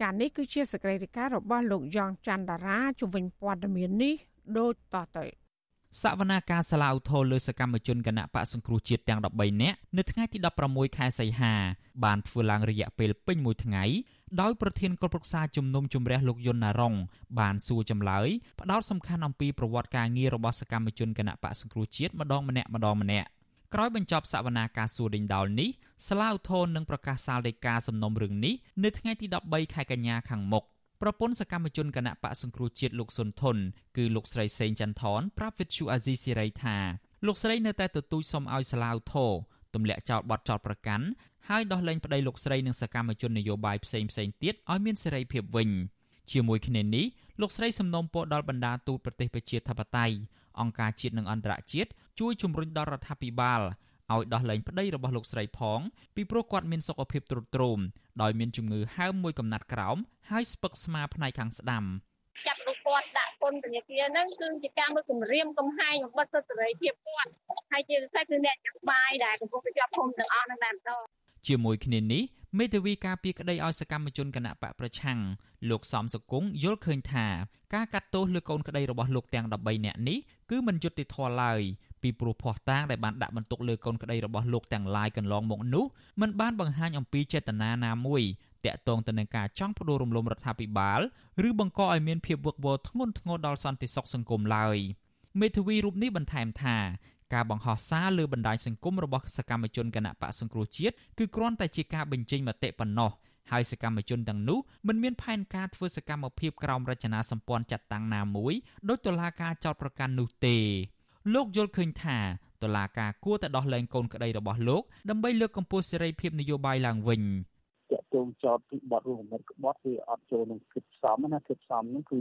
ចានេះគឺជាសកម្មភាពរបស់លោកយ៉ងច័ន្ទតារាជំនាញព័ត៌មាននេះដូចតទៅសវនាការសាឡាឧទ្ធរលើសកម្មជនគណៈបកសង្គ្រោះជាតិទាំង13នាក់នៅថ្ងៃទី16ខែសីហាបានធ្វើឡើងរយៈពេលពេញមួយថ្ងៃដោយប្រធានគណៈប្រឹក្សាជំនុំជម្រះលោកយុនណារងបានសួរចម្លើយផ្ដោតសំខាន់អំពីប្រវត្តិការងាររបស់សកម្មជនគណៈបកសង្គ្រោះជាតិម្ដងម្នាក់ម្ដងម្នាក់ ក្រោយបញ្ចប់សវនាការសួរដេញដោលនេះសាឡាឧទ្ធរនឹងប្រកាសសាលដីកាសំណុំរឿងនេះនៅថ្ងៃទី13ខែកញ្ញាខាងមុខប្រពន្ធសកម្មជនគណៈបកសង្គ្រោះជាតិលោកសុនធុនគឺលោកស្រីសេងចន្ទថនប្រាប់វិទ្យុអាស៊ីសេរីថាលោកស្រីនៅតែទទូចសុំឲ្យសាឡាវធរទម្លាក់ចោលបទចោតប្រកាន់ហើយដោះលែងប្តីលោកស្រីនិងសកម្មជននយោបាយផ្សេងផ្សេងទៀតឲ្យមានសេរីភាពវិញជាមួយគ្នានេះលោកស្រីសំណូមពរដល់បណ្ដាទូតប្រទេសប្រជាធិបតេយ្យ អង្គការជាតិនិងអន្តរជាតិជួយជំរុញដល់រដ្ឋាភិបាលឲ្យដោះលែងប្តីរបស់លោកស្រីផងពីព្រោះគាត់មានសុខភាពទ្រុឌទ្រោមដោយមានជំងឺហើមមួយកំណាត់ក្រោមហើយស្ពឹកស្មាផ្នែកខាងស្ដាំចាប់រូបគាត់ដាក់ពន្ធនាគារហ្នឹងគឺជាការមើលគម្រាមកំហែងបំបត្តិសិទ្ធិសេរីភាពគាត់ហើយជាពិសេសគឺអ្នកចាប់បាយដែលកំពុងជាប់ឃុំទាំងអស់ហ្នឹងតែម្ដងជាមួយគ្នានេះ មេធាវីការពីក្តីឲ្យសកម្មជនគណៈបកប្រឆាំងលោកសំសុគង្គយល់ឃើញថាការកាត់ទោសលើកូនក្តីរបស់លោកទាំង13នាក់នេះគឺមិនយុត្តិធម៌ឡើយពីព្រោះភ័ស្តុតាងដែលបានដាក់បន្ទុកលើកូនក្តីរបស់លោកទាំងឡាយកន្លងមកនោះមិនបានបង្ហាញអំពីចេតនាណាមួយតាក់ទងទៅនឹងការចង់ផ្ដួលរំលំរដ្ឋាភិបាលឬបង្កឲ្យមានភាពវឹកវរធ្ងន់ធ្ងរដល់សន្តិសុខសង្គមឡើយមេធាវីរូបនេះបន្ថែមថា ការបង្ហោះសារលើបណ្ដាញសង្គមរបស់សកម្មជនគណៈបកសង្គ្រោះជាតិគឺគ្រាន់តែជាការបញ្ចេញមតិប៉ុណ្ណោះហើយសកម្មជនទាំងនោះមិនមានផែនការធ្វើសកម្មភាពក្រោមរចនាសម្ព័ន្ធចាត់តាំងណាមួយដោយតុលាការចោទប្រកាន់នោះទេលោកយល់ឃើញថាតុលាការគួរតែដោះលែងកូនក្តីរបស់លោកដើម្បីលើកកម្ពស់សេរីភាពនយោបាយឡើងវិញ តាក់ទងចោតពីបទរួមកំណត់ក្បត់វាអត់ចូលនឹងគិតផ្សំណាគិតផ្សំហ្នឹងគឺ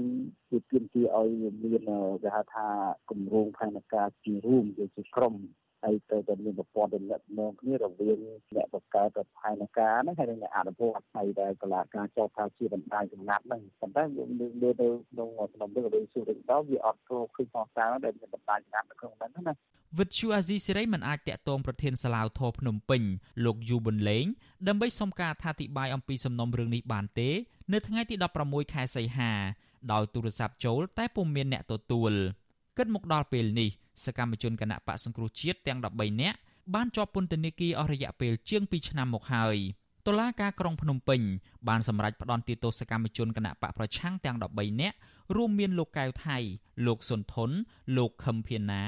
គឺទាមទារឲ្យមានគេហៅថាគម្រោងផែនការជារួមជាក្រុម ហើយទៅតែមានប្រព័ន្ធទំនាក់ទំនងគ្នារវាងអ្នកបង្កើតផែនការហ្នឹងហើយនិងអ្នកអនុវត្តហើយដែលកលាការចោទថាជាបណ្ដាញចំណាត់ហ្នឹងប៉ុន្តែយើងលើនៅក្នុងក្នុងរឿងរឿងសួរទៅវាអត់ចូលឃើញផងសារដែលមានបណ្ដាញចំណាត់នៅក្នុងហ្នឹងណាវិទ្យុអាស៊ីសេរីមិនអាចតាក់ទងប្រធានសាឡាវធរភ្នំពេញលោកយូប៊ុនលេងដើម្បីសុំការអធិប្បាយអំពីសំណុំរឿងនេះបានទេនៅថ្ងៃទី16ខែសីហាដោយទូរស័ព្ទចូលតែពុំមានអ្នកទទួលគិតមកដល់ពេលនេះ សកម្មជនគណៈបកសង្គ្រោះជាតិទាំង13នាក់បានជាប់ពន្ធនាគារអស់រយៈពេលជាង2ឆ្នាំមកហើយតុលាការក្រុងភ្នំពេញបានសម្រេចផ្តន្ទាទោសសកម្មជនគណៈបកប្រឆាំងទាំង13នាក់រួមមានលោកកៅថៃ លោកសុនធន លោកខឹមភៀណា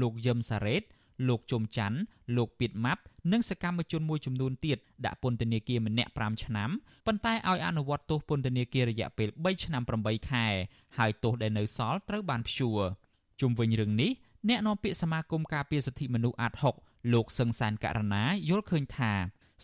លោកយឹមសារ៉េតលោកជុំច័ន្ទលោកពីតម៉ាប់និងសកម្មជនមួយចំនួនទៀតដាក់ពន្ធនាគារម្នាក់5ឆ្នាំប៉ុន្តែឲ្យអនុវត្តទោសពន្ធនាគាររយៈពេល3ឆ្នាំ8ខែហើយទោសដែលនៅសល់ត្រូវបានព្យួរជុំវិញរឿងនេះ អ្នកនាំពាក្យសមាគមការពារសិទ្ធិមនុស្សអាត់6លោកសឹងសានករណាយល់ឃើញថា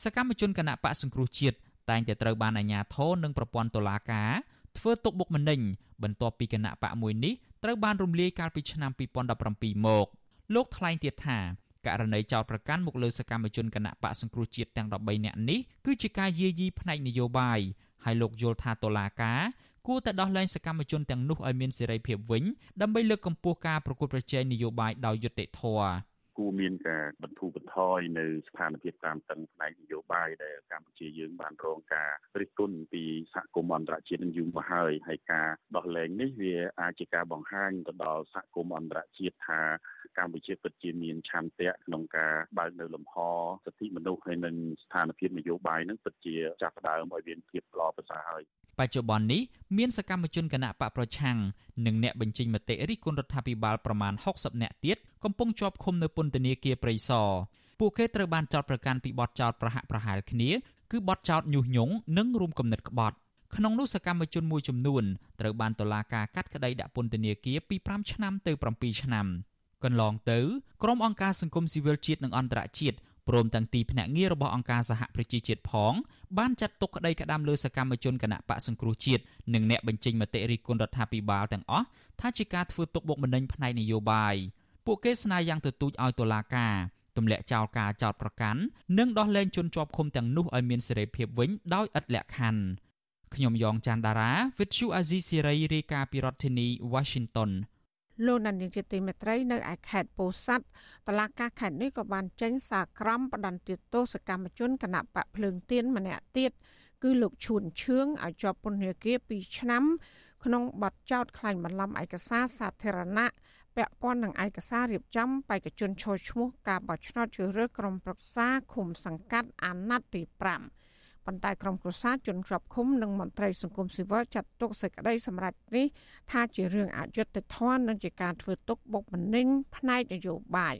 សកម្មជនគណៈបកសង្គ្រោះជាតិតែងតែត្រូវបានអាជ្ញាធរនិងប្រព័ន្ធតុលាការធ្វើទុកបុកម្នេញបន្ទាប់ពីគណៈបកមួយនេះត្រូវបានរំលាយកាលពីឆ្នាំ2017មកលោកថ្លែងទៀតថាករណីចោតប្រកាន់មកលើសកម្មជនគណៈបកសង្គ្រោះជាតិទាំង13នាក់នេះគឺជាការយាយីផ្នែកនយោបាយហើយលោកយល់ថាតុលាការគួ រតែដោះលែងសកម្មជនទាំងនោះឲ្យមានសេរីភាពវិញដើម្បីលើកកម្ពស់ការប្រកួតប្រជែងនយោបាយដោយយុត្តិធម៌ គួរមានការបន្ធូរបន្ថយនៅស្ថានភាពតាមតឹងផ្នែកនយោបាយដែលកម្ពុជាយើងបានរងការរិះគន់ពីសហគមន៍អន្តរជាតិនឹងយូរមកហើយហើយការដោះលែងនេះវាអាចជាការបង្ហាញទៅដល់សហគមន៍អន្តរជាតិថាកម្ពុជាពិតជាមានឆន្ទៈក្នុងការបើកនៅលំហសិទ្ធិមនុស្សហើយនិងស្ថានភាពនយោបាយនឹងពិតជាចាប់ផ្ដើមឲ្យមានភាពល្អប្រសើរហើយបច្ចុប្បន្ននេះមានសកម្មជនគណៈបកប្រឆាំង និងអ្នកបញ្ចេញមតិរិះគន់រដ្ឋាភិបាលប្រមាណ60នាក់ទៀតកំពុងជាប់ឃុំនៅពន្ធនាគារព្រៃសរពួកគេត្រូវបានចោទប្រកាន់ពីបទចោទប្រហាក់ប្រហែលគ្នាគឺបទចោទញុះញង់និងរួមគំនិតក្បត់ក្នុងនោះសកម្មជនមួយចំនួនត្រូវបានតុលាការកាត់ក្តីដាក់ពន្ធនាគារពី5ឆ្នាំទៅ7ឆ្នាំកន្លងទៅក្រុមអង្គការសង្គមស៊ីវិលជាតិនិងអន្តរជាតិព្រមទាំងទីភ្នាក់ងាររបស់អង្គការសហប្រជាជាតិផង បានចាត់ទុកក្តីក្តាំលើសកម្មជនគណៈបកសង្គ្រោះជាតិនិងអ្នកបញ្ចេញមតិរិះគន់រដ្ឋាភិបាលទាំងអស់ថាជាការធ្វើទុកបុកម្នេញផ្នែកនយោបាយពួកគេស្នើយ៉ាងទទូចឲ្យតុលាការទម្លាក់ចោលការចោទប្រកាន់និងដោះលែងជនជាប់ឃុំទាំងនោះឲ្យមានសេរីភាពវិញដោយឥតលក្ខខណ្ឌខ្ញុំយ៉ងច័ន្ទដារាវិទ្យុអាស៊ីសេរីរាយការណ៍ពីរដ្ឋធានី Washington លោកនាយកជាទីមេត្រីនៅឯខេត្តពោធិ៍សាត់តឡាការខេត្តនេះក៏បានចេញសារក្រមផ្ដន្ទាទោសកម្មជនគណៈបកភ្លើងទៀនម្នាក់ទៀតគឺលោកឈួនឈឿងឲ្យជាប់ពន្ធនាគារ2ឆ្នាំ ក្នុងបទចោទក្លែងបន្លំឯកសារសាធារណៈពាក់ព័ន្ធនឹងឯកសាររៀបចំបេក្ខជនឈរឈ្មោះការបោះឆ្នោតជ្រើសរើសក្រុមប្រឹក្សាឃុំសង្កាត់អាណត្តិទី5 ប៉ុន្តែក្រុមគ្រួសារជនជាប់ឃុំនិងមន្ត្រីសង្គមស៊ីវិលចាត់ទុកសេចក្តីសម្រេចនេះថាជារឿងអយុត្តិធម៌និងជាការធ្វើទុកបុកម្នេញផ្នែកនយោបាយ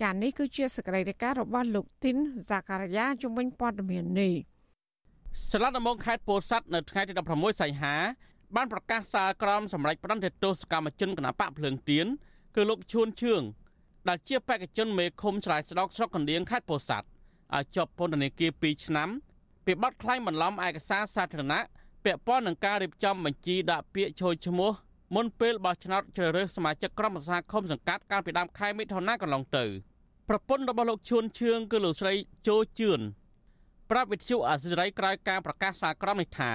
ចា៎នេះគឺជាសេចក្តីរាយការណ៍របស់លោកទីនសាការីយ៉ាជំនាញព័ត៌មាននេះស្លាប់ដំបងខេត្តពោធិ៍សាត់នៅថ្ងៃទី16សីហាបានប្រកាសសារក្រមសម្រាប់ផ្ដន្ទាទោសកម្មជនគណបកភ្លើងទៀនគឺលោកឈួនឈឿងដែលជាបេក្ខជនមេឃុំឆ្លើយស្ដោកស្រុកកណ្ដៀងខេត្តពោធិ៍សាត់ឲ្យជាប់ពន្ធនាគារ2ឆ្នាំ ពីបទក្លែងបន្លំឯកសារសាធារណៈពាក់ព័ន្ធនឹងការរៀបចំបញ្ជីដាក់ពាក្យចូលឈ្មោះមុនពេលបោះឆ្នោតជ្រើសរើសសមាជិកក្រុមប្រឹក្សាឃុំសង្កាត់កាលពីដើមខែមិថុនាកន្លងទៅប្រពន្ធរបស់លោកឈួនឈឿងគឺលោកស្រីជូជឿនប្រាប់វិទ្យុអាស៊ីសេរីក្រោយការប្រកាសសារក្រមនេះថា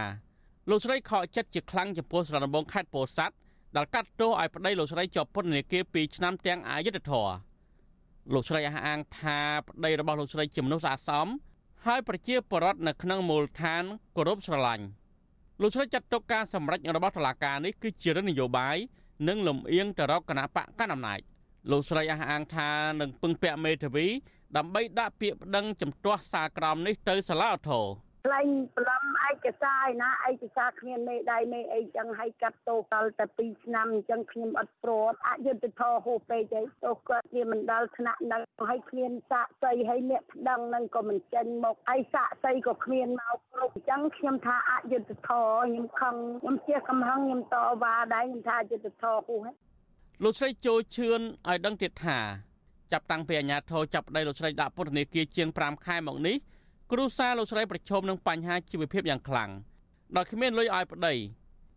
លោកស្រីខកចិត្តជាខ្លាំងចំពោះស្រុកដំបងខេត្តពោធិ៍សាត់ដែលកាត់ទោសឲ្យប្តីលោកស្រីជាប់ពន្ធនាគារ2ឆ្នាំទាំងអយុធធរលោកស្រីអះអាងថាប្តីរបស់លោកស្រីជាមនុស្សស្អាតសម ហើយប្រជាពលរដ្ឋនៅក្នុងមូលដ្ឋានគោរពស្រឡាញ់លោកស្រីចាត់ទុកការសម្រេចរបស់តុលាការនេះគឺជារឿងនយោបាយនិងលំអៀងទៅរកគណៈបកកណ្ដាលអំណាចលោកស្រីអះអាងថានឹងពឹងពាក់មេធាវីដើម្បីដាក់ពាក្យប្តឹងជំទាស់សារក្រមនេះទៅសាលាឧទ្ធរណ៍ ខ្លែងប្លំឯកសារឯណាឯកសារគ្មានមេដៃមេអីចឹងឲ្យកាត់ទោសដល់តែ2ឆ្នាំអញ្ចឹងខ្ញុំអត់ព្រមអយុត្តិធម៌ហូបពេកទេទោសគាត់វាមិនដល់ថ្នាក់នឹងឲ្យគ្មានសាកសីឲ្យអ្នកប្តឹងនឹងក៏មិនចេញមកហើយសាកសីក៏គ្មានមកគ្រប់អញ្ចឹងខ្ញុំថាអយុត្តិធម៌ខ្ញុំខឹងខ្ញុំជាកំហឹងខ្ញុំតវ៉ាដែរខ្ញុំថាអយុត្តិធម៌ហូហេលោកស្រីចូលឈឿនឲ្យដឹងទៀតថាចាប់តាំងពីអាញាធរចាប់ប្តីលោកស្រីដាក់ពន្ធនាគារជាង5ខែមកនេះ គ្រូសាលោកស្រីប្រឈមនឹងបញ្ហាជីវភាពយ៉ាងខ្លាំងដោយគ្មានលុយឲ្យប្តី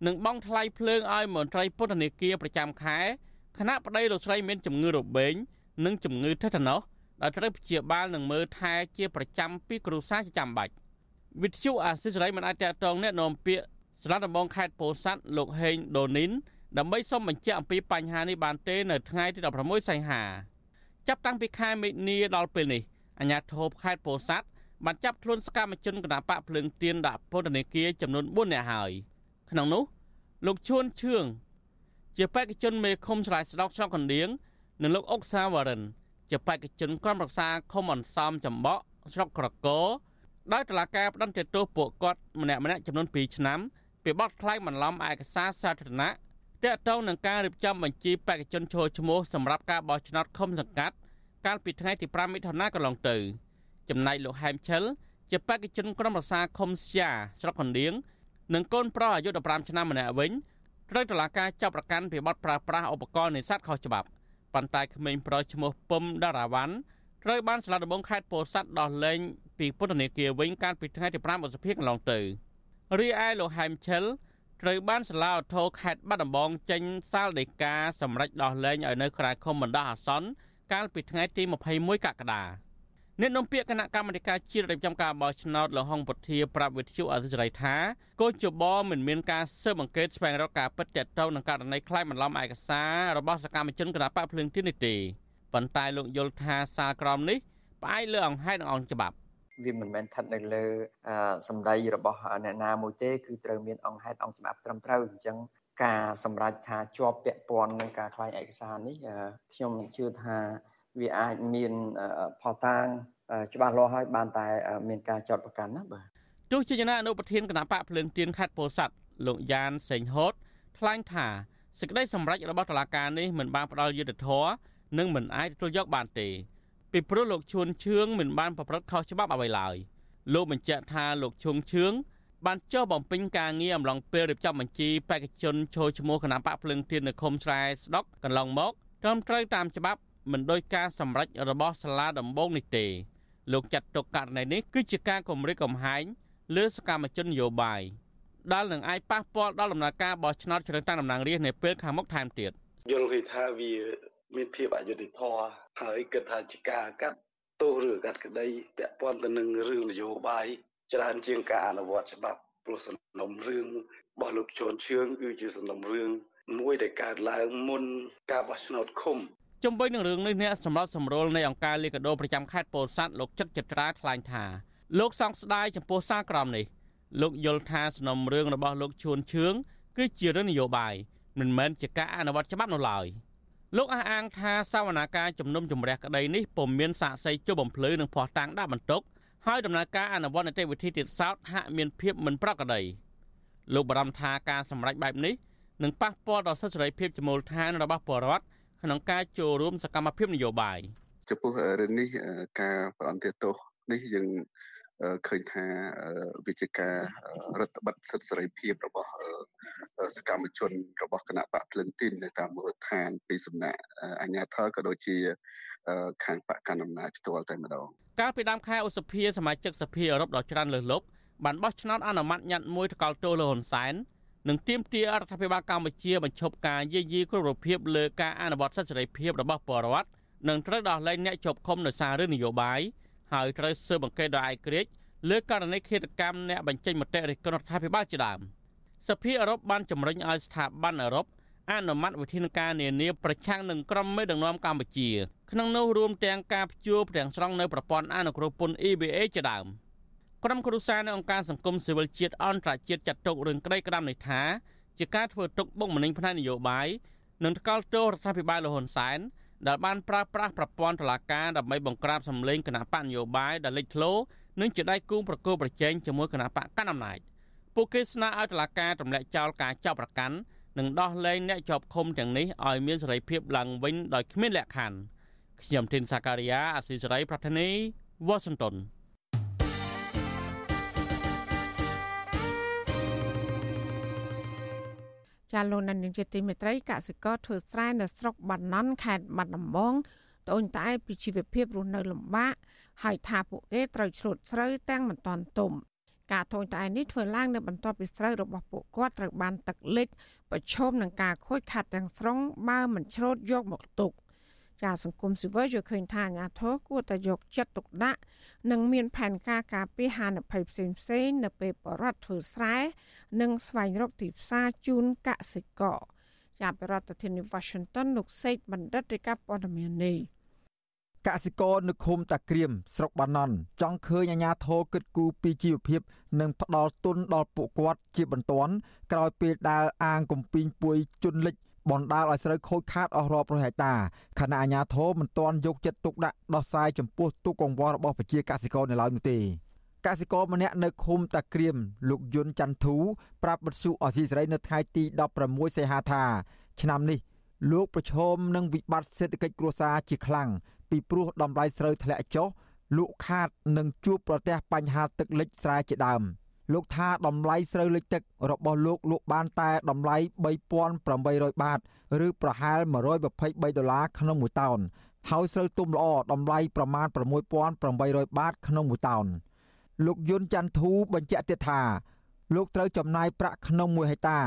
និងបង់ថ្លៃភ្លើងឲ្យមន្ត្រីពន្ធនាគារប្រចាំខែខណៈប្តីលោកស្រីមានជំងឺរបេងនិងជំងឺថេតាណូសដែលត្រូវព្យាបាលនិងមើលថែជាប្រចាំពីគ្រូសាជាចាំបាច់វិទ្យុអាស៊ីសេរីមិនអាចតតងแนะនាំពាក្យស្លាប់ដំបងខេត្តពោធិ៍សាត់លោកហេងដូនីនដើម្បីសុំបញ្ជាក់អំពីបញ្ហានេះបានទេនៅថ្ងៃទី16សីហាចាប់តាំងពីខែមិនិនាដល់ពេលនេះអាជ្ញាធរខេត្តពោធិ៍សាត់ បានចាប់ខ្លួនសកម្មជនគណបកភ្លើងទៀនដាក់ពន្ធនាគារចំនួន4នាក់ហើយក្នុងនោះលោកឈួនឈឿងជាបេក្ខជនមេឃុំឆ្លើយស្ដោកស្រុកកណ្ដៀងនិងលោកអុកសាវរិន ជាបេក្ខជនក្រុមប្រឹក្សាឃុំអន្សំចម្បក់ស្រុកក្រកោដោយតុលាការផ្តន្ទាទោសពួកគាត់ម្នាក់ម្នាក់ចំនួន2ឆ្នាំពីបទក្លែងបន្លំឯកសារសាធារណៈទាក់ទងនឹងការរៀបចំបញ្ជីបេក្ខជនចូលឈ្មោះសម្រាប់ការបោះឆ្នោតឃុំសង្កាត់កាលពីថ្ងៃទី5មិថុនាកន្លងទៅ។ ចំណែកលោកហែមឆិលជាបេក្ខជនក្រុមប្រឹក្សាខុំស្យាស្រុកកណ្ដៀងនិងកូនប្រុសអាយុ15ឆ្នាំម្នាក់វិញត្រូវតុលាការចាប់ប្រកាន់ពីបទប្រើប្រាស់ឧបករណ៍នេសាទខុសច្បាប់ប៉ុន្តែក្មេងប្រុសឈ្មោះពុំដារាវ៉ាន់ត្រូវបានសាលាដំបងខេត្តពោធិ៍សាត់ដោះលែងពីពន្ធនាគារវិញកាលពីថ្ងៃទី5ឧសភាកន្លងទៅរីឯលោកហែមឆិលត្រូវបានសាលាឧទ្ធរខេត្តបាត់ដំបងចេញសាលដីកាសម្រេចដោះលែងឲ្យនៅក្រៅឃុំបណ្ដោះអាសន្នកាលពីថ្ងៃទី21កក្កដា អ្នកនាំពាក្យគណៈកម្មាធិការជាតិរៀបចំការបោះឆ្នោតលហុងពុធាប្រាប់វិទ្យុអសិរ័យថាកូនជបមិនមានការស៊ើបអង្កេតស្វែងរកការពិតទាក់ទងនឹងករណីខ្លាយបន្លំឯកសាររបស់សកម្មជនគណៈបកភ្លើងទីនេះទេប៉ុន្តែលោកយល់ថាសារក្រមនេះផ្អែកលើអង្គហេតុនិងអង្គច្បាប់វាមិនមែនស្ថិតនៅលើសម្ដីរបស់អ្នកណាមួយទេគឺត្រូវមានអង្គហេតុអង្គច្បាប់ត្រឹមត្រូវអញ្ចឹងការសម្រេចថាជាប់ពាក់ព័ន្ធនឹងការខ្លាយឯកសារនេះខ្ញុំជឿថា វាអាចមានផលតាងច្បាស់លាស់ហើយបានតែមានការចាត់ប្រកាន់ណាបាទទោះជាយ៉ាងណាអនុប្រធានគណៈបកភ្លើងទៀនខេត្តពោធិ៍សាត់លោកយ៉ានសេងហូតថ្លែងថាសេចក្តីសម្រេចរបស់តុលាការនេះមិនបានផ្ដល់យុត្តិធម៌និងមិនអាចទទួលយកបានទេពីព្រោះលោកឈួនឈឿងមិនបានប្រព្រឹត្តខុសច្បាប់អ្វីឡើយលោកបញ្ជាក់ថាលោកឈុងឈឿងបានចុះបំពេញការងារអំឡុងពេលរៀបចំបញ្ជីបេក្ខជនចូលឈ្មោះគណៈបកភ្លើងទៀននៅឃុំស្រែស្ដុកកន្លងមកត្រឹមត្រូវតាមច្បាប់ មិនដោយការសម្រេចរបស់សាលាដំបងនេះទេលោកចាត់ទុកករណីនេះគឺជាការគម្រិតកំហែងលើសកម្មជននយោបាយដែលនឹងអាចប៉ះពាល់ដល់ដំណើរការបោះឆ្នោតជ្រើសតាំងតំណាងរាស្ត្រនៅពេលខាងមុខថែមទៀតយល់ឃើញថាវាមានភាពអយុត្តិធម៌ហើយគិតថាជាការកាត់ទោសឬកាត់ក្តីពាក់ព័ន្ធទៅនឹងរឿងនយោបាយច្រើនជាងការអនុវត្តច្បាប់ព្រោះសំណុំរឿងរបស់លោកជន់ឈឿងគឺជាសំណុំរឿងមួយដែលកើតឡើងមុនការបោះឆ្នោតឃុំ ជំវិញនឹងរឿងនេះអ្នកសម្រាប់សម្រួលនៃអង្គការលីកាដូប្រចាំខេត្តពោធិ៍សាត់លោកចឹកចត្រាថ្លែងថាលោកសង្ស្ដាយចំពោះសារក្រមនេះលោកយល់ថាសំណុំរឿងរបស់លោកឈួនឈឿងគឺជារឿងនយោបាយមិនមែនជាការអនុវត្តច្បាប់នោះឡើយលោកអះអាងថាសវនាការជំនុំជម្រះក្តីនេះពុំមានសាកសីជុំបំភ្លឺនិងភ័ស្តុតាងដាក់បន្ទុកហើយដំណើរការអនុវត្តនីតិវិធីទៀតសោតហាក់មានភាពមិនប្រក្រតីលោកបារម្ភថាការសម្រេចបែបនេះនឹងប៉ះពាល់ដល់សិទ្ធិសេរីភាពជាមូលដ្ឋានរបស់ប្រជាពលរដ្ឋ ក្នុងការចូលរួមសកម្មភាពនយោបាយចំពោះរឿងនេះការប្រន្ទាទោសនេះយើងឃើញថាវិជាការរដ្ឋបတ်សិទ្ធិសេរីភាពរបស់សកម្មជន របស់គណៈបកភ្លឹងទីននៅតាមមូលដ្ឋានពីសំណាក់អាជ្ញាធរក៏ដូចជាខាងបកកណ្ដាលអំណាចផ្ទាល់តែម្ដងកាលពីដើមខែឧសភាសមាជិកសភាអឺរ៉ុបដ៏ច្រើនលើសលប់បានបោះឆ្នោតអនុម័តញត្តិមួយថ្កោលទោសលើហ៊ុនសែន និងទាមទាររដ្ឋាភិបាលកម្ពុជាបញ្ឈប់ការយាយីគ្រប់រូបភាពលើការអនុវត្តសិទ្ធិសេរីភាពរបស់ពលរដ្ឋនិងត្រូវដោះលែងអ្នកជាប់ឃុំដោយសាររឿងនយោបាយហើយត្រូវស៊ើបអង្កេតដោយឯករាជ្យលើករណីឃាតកម្មអ្នកបញ្ចេញមតិរិះគន់រដ្ឋាភិបាលជាដើមសភាអឺរ៉ុបបានជំរុញឲ្យស្ថាប័នអឺរ៉ុបអនុម័តវិធានការនានាប្រឆាំងនឹងក្រុមមេដឹកនាំកម្ពុជាក្នុងនោះរួមទាំងការព្យួរទាំងស្រុងនៅប្រព័ន្ធអនុគ្រោះពន្ធ EBA ជាដើម។ ក្រុមគ្រួសារនៅអង្គការសង្គមស៊ីវិលជាតិអន្តរជាតិចាត់ទុករឿងក្តីក្តាំនេះថាជាការធ្វើទុកបុកម្នេញផ្នែកនយោបាយនិងថ្កោលទោសរដ្ឋាភិបាលលហ៊ុនសែនដែលបានប្រើប្រាស់ប្រព័ន្ធតុលាការដើម្បីបង្ក្រាបសម្លេងគណៈបកនយោបាយដែលលេចធ្លោនិងជាដៃគូប្រកួតប្រជែងជាមួយគណៈបកកណ្ដាលអំណាចពួកគេស្នើឲ្យតុលាការទម្លាក់ចោលការចាប់ប្រកាន់និងដោះលែងអ្នកជាប់ឃុំទាំងនេះឲ្យមានសេរីភាពឡើងវិញដោយគ្មានលក្ខខណ្ឌខ្ញុំធីនសាការីយ៉ាអស៊ីសេរីប្រធានីវ៉ាស៊ីនតោន ចាលោកនាងជាទីមេត្រីកសិករធ្វើស្រែនៅស្រុកបាណន់ខេត្តបាត់ដំបងត្អូញត្អែពីជីវភាពរស់នៅលំបាកហើយថាពួកគេត្រូវច្រូតស្រូវទាំងមិនតាន់ទុំការត្អូញត្អែនេះធ្វើឡើងនៅបន្ទាប់ពីស្រូវរបស់ពួកគាត់ត្រូវបានទឹកលិចប្រឈមនឹងការខូចខាតទាំងស្រុងបើមិនច្រូតយកមកទុក ចាសង្គមស៊ីវិលយល់ឃើញថាអាញាធរគួរតែយកចិត្តទុកដាក់និងមានផែនការការពារហានិភ័យផ្សេងផ្សេងនៅពេលបរដ្ឋធ្វើស្រែនិងស្វែងរកទីផ្សារជូនកសិករចាប់ពីរដ្ឋធានី Washington លោកសេកបណ្ឌិតរាយការណ៍ព័ត៌មាននេះកសិករនៅឃុំតាក្រៀមស្រុកបាណន់ចង់ឃើញអាជ្ញាធរគិតគូរពីជីវភាព និងផ្ដល់ទុនដល់ពួកគាត់ជាបន្ទាន់ក្រោយពេលដែលអាងកំពីងពួយជន់លិច បណ្ដាលឲ្យស្រូវខូចខាតអស់រាប់រយហិកតាខណៈអាជ្ញាធរមិនទាន់យកចិត្តទុកដាក់ដោះស្រាយចំពោះទុកកង្វល់របស់ប្រជាកសិករនៅឡើយនោះទេកសិករម្នាក់នៅឃុំតាក្រៀមលោកយុនច័ន្ទធូប្រាប់បទសុអសីសេរីនៅថ្ងៃទី16សីហាថាឆ្នាំនេះលោកប្រឈមនឹងវិបត្តិសេដ្ឋកិច្ចគ្រួសារជាខ្លាំងពីព្រោះតម្លៃស្រូវធ្លាក់ចុះលក់ខាតនិងជួបប្រទះបញ្ហាទឹកលិចស្រែជាដើម។ លោកថាតម្លៃស្រូវលិចទឹករបស់លោកលក់បានតែតម្លៃ3800បាត ឬប្រហែល123ដុល្លារក្នុងមួយតោនហើយស្រូវទុំល្អតម្លៃប្រមាណ6800បាតក្នុងមួយតោនលោកយុនច័ន្ទធូបញ្ជាក់ទៀតថាលោកត្រូវចំណាយប្រាក់ក្នុង1ហិកតា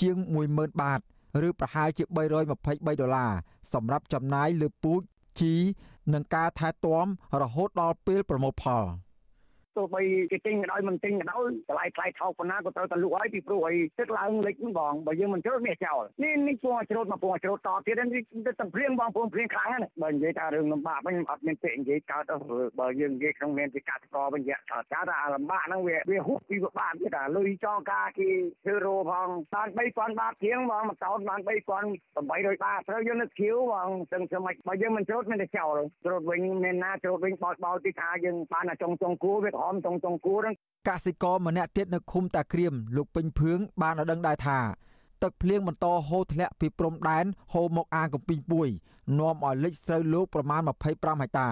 ជាង10000បាត ឬប្រហែលជា323ដុល្លារសម្រាប់ចំណាយលើពូជជីនិងការថែទាំរហូតដល់ពេលប្រមូលផល។ ទោះបីគេទិញក៏ដោយមិនទិញក៏ដោយតម្លៃថ្លៃថោកប៉ុណ្ណាក៏ត្រូវតែលក់ហើយពីព្រោះអីទឹកឡើងលិចហ្នឹងបងបើយើងមិនជ្រូតនេះចោលនេះនេះពងជ្រូតមកពងជ្រូតតទៀតនេះទឹកព្រៀងបងពងព្រៀងខ្លាំងណាស់បើនិយាយថារឿងលំបាកវិញអត់មានពាក្យនិយាយកើតបើយើងនិយាយក្នុងនាមជាកសិករវិញចាថាលំបាកហ្នឹងវាវាហួសពីពិបាកទៀតអាលុយចងការគេធ្វើរោផងបាន3000បាតជាងបងមកតោនបាន3800បាតត្រូវយើងនឹកខៀវបងទាំងសម័យបើយើងមិនជ្រូតមានតែចោលជ្រូតវិញមានណាជ្រូតវិញបោចបោទីថាយើងបានតែចុងចុងគួរវាក្រមចុងចុងគួរហ្នឹងកសិករម្នាក់ទៀតនៅឃុំតាក្រៀមលោកពេញភឿងបានឲ្យដឹងដែរថាទឹកភ្លៀងបន្តហូរធ្លាក់ពីព្រំដែនហូរមកអាងកំពីងពួយនាំឲ្យលិចស្រូវលោកប្រមាណ25ហិកតា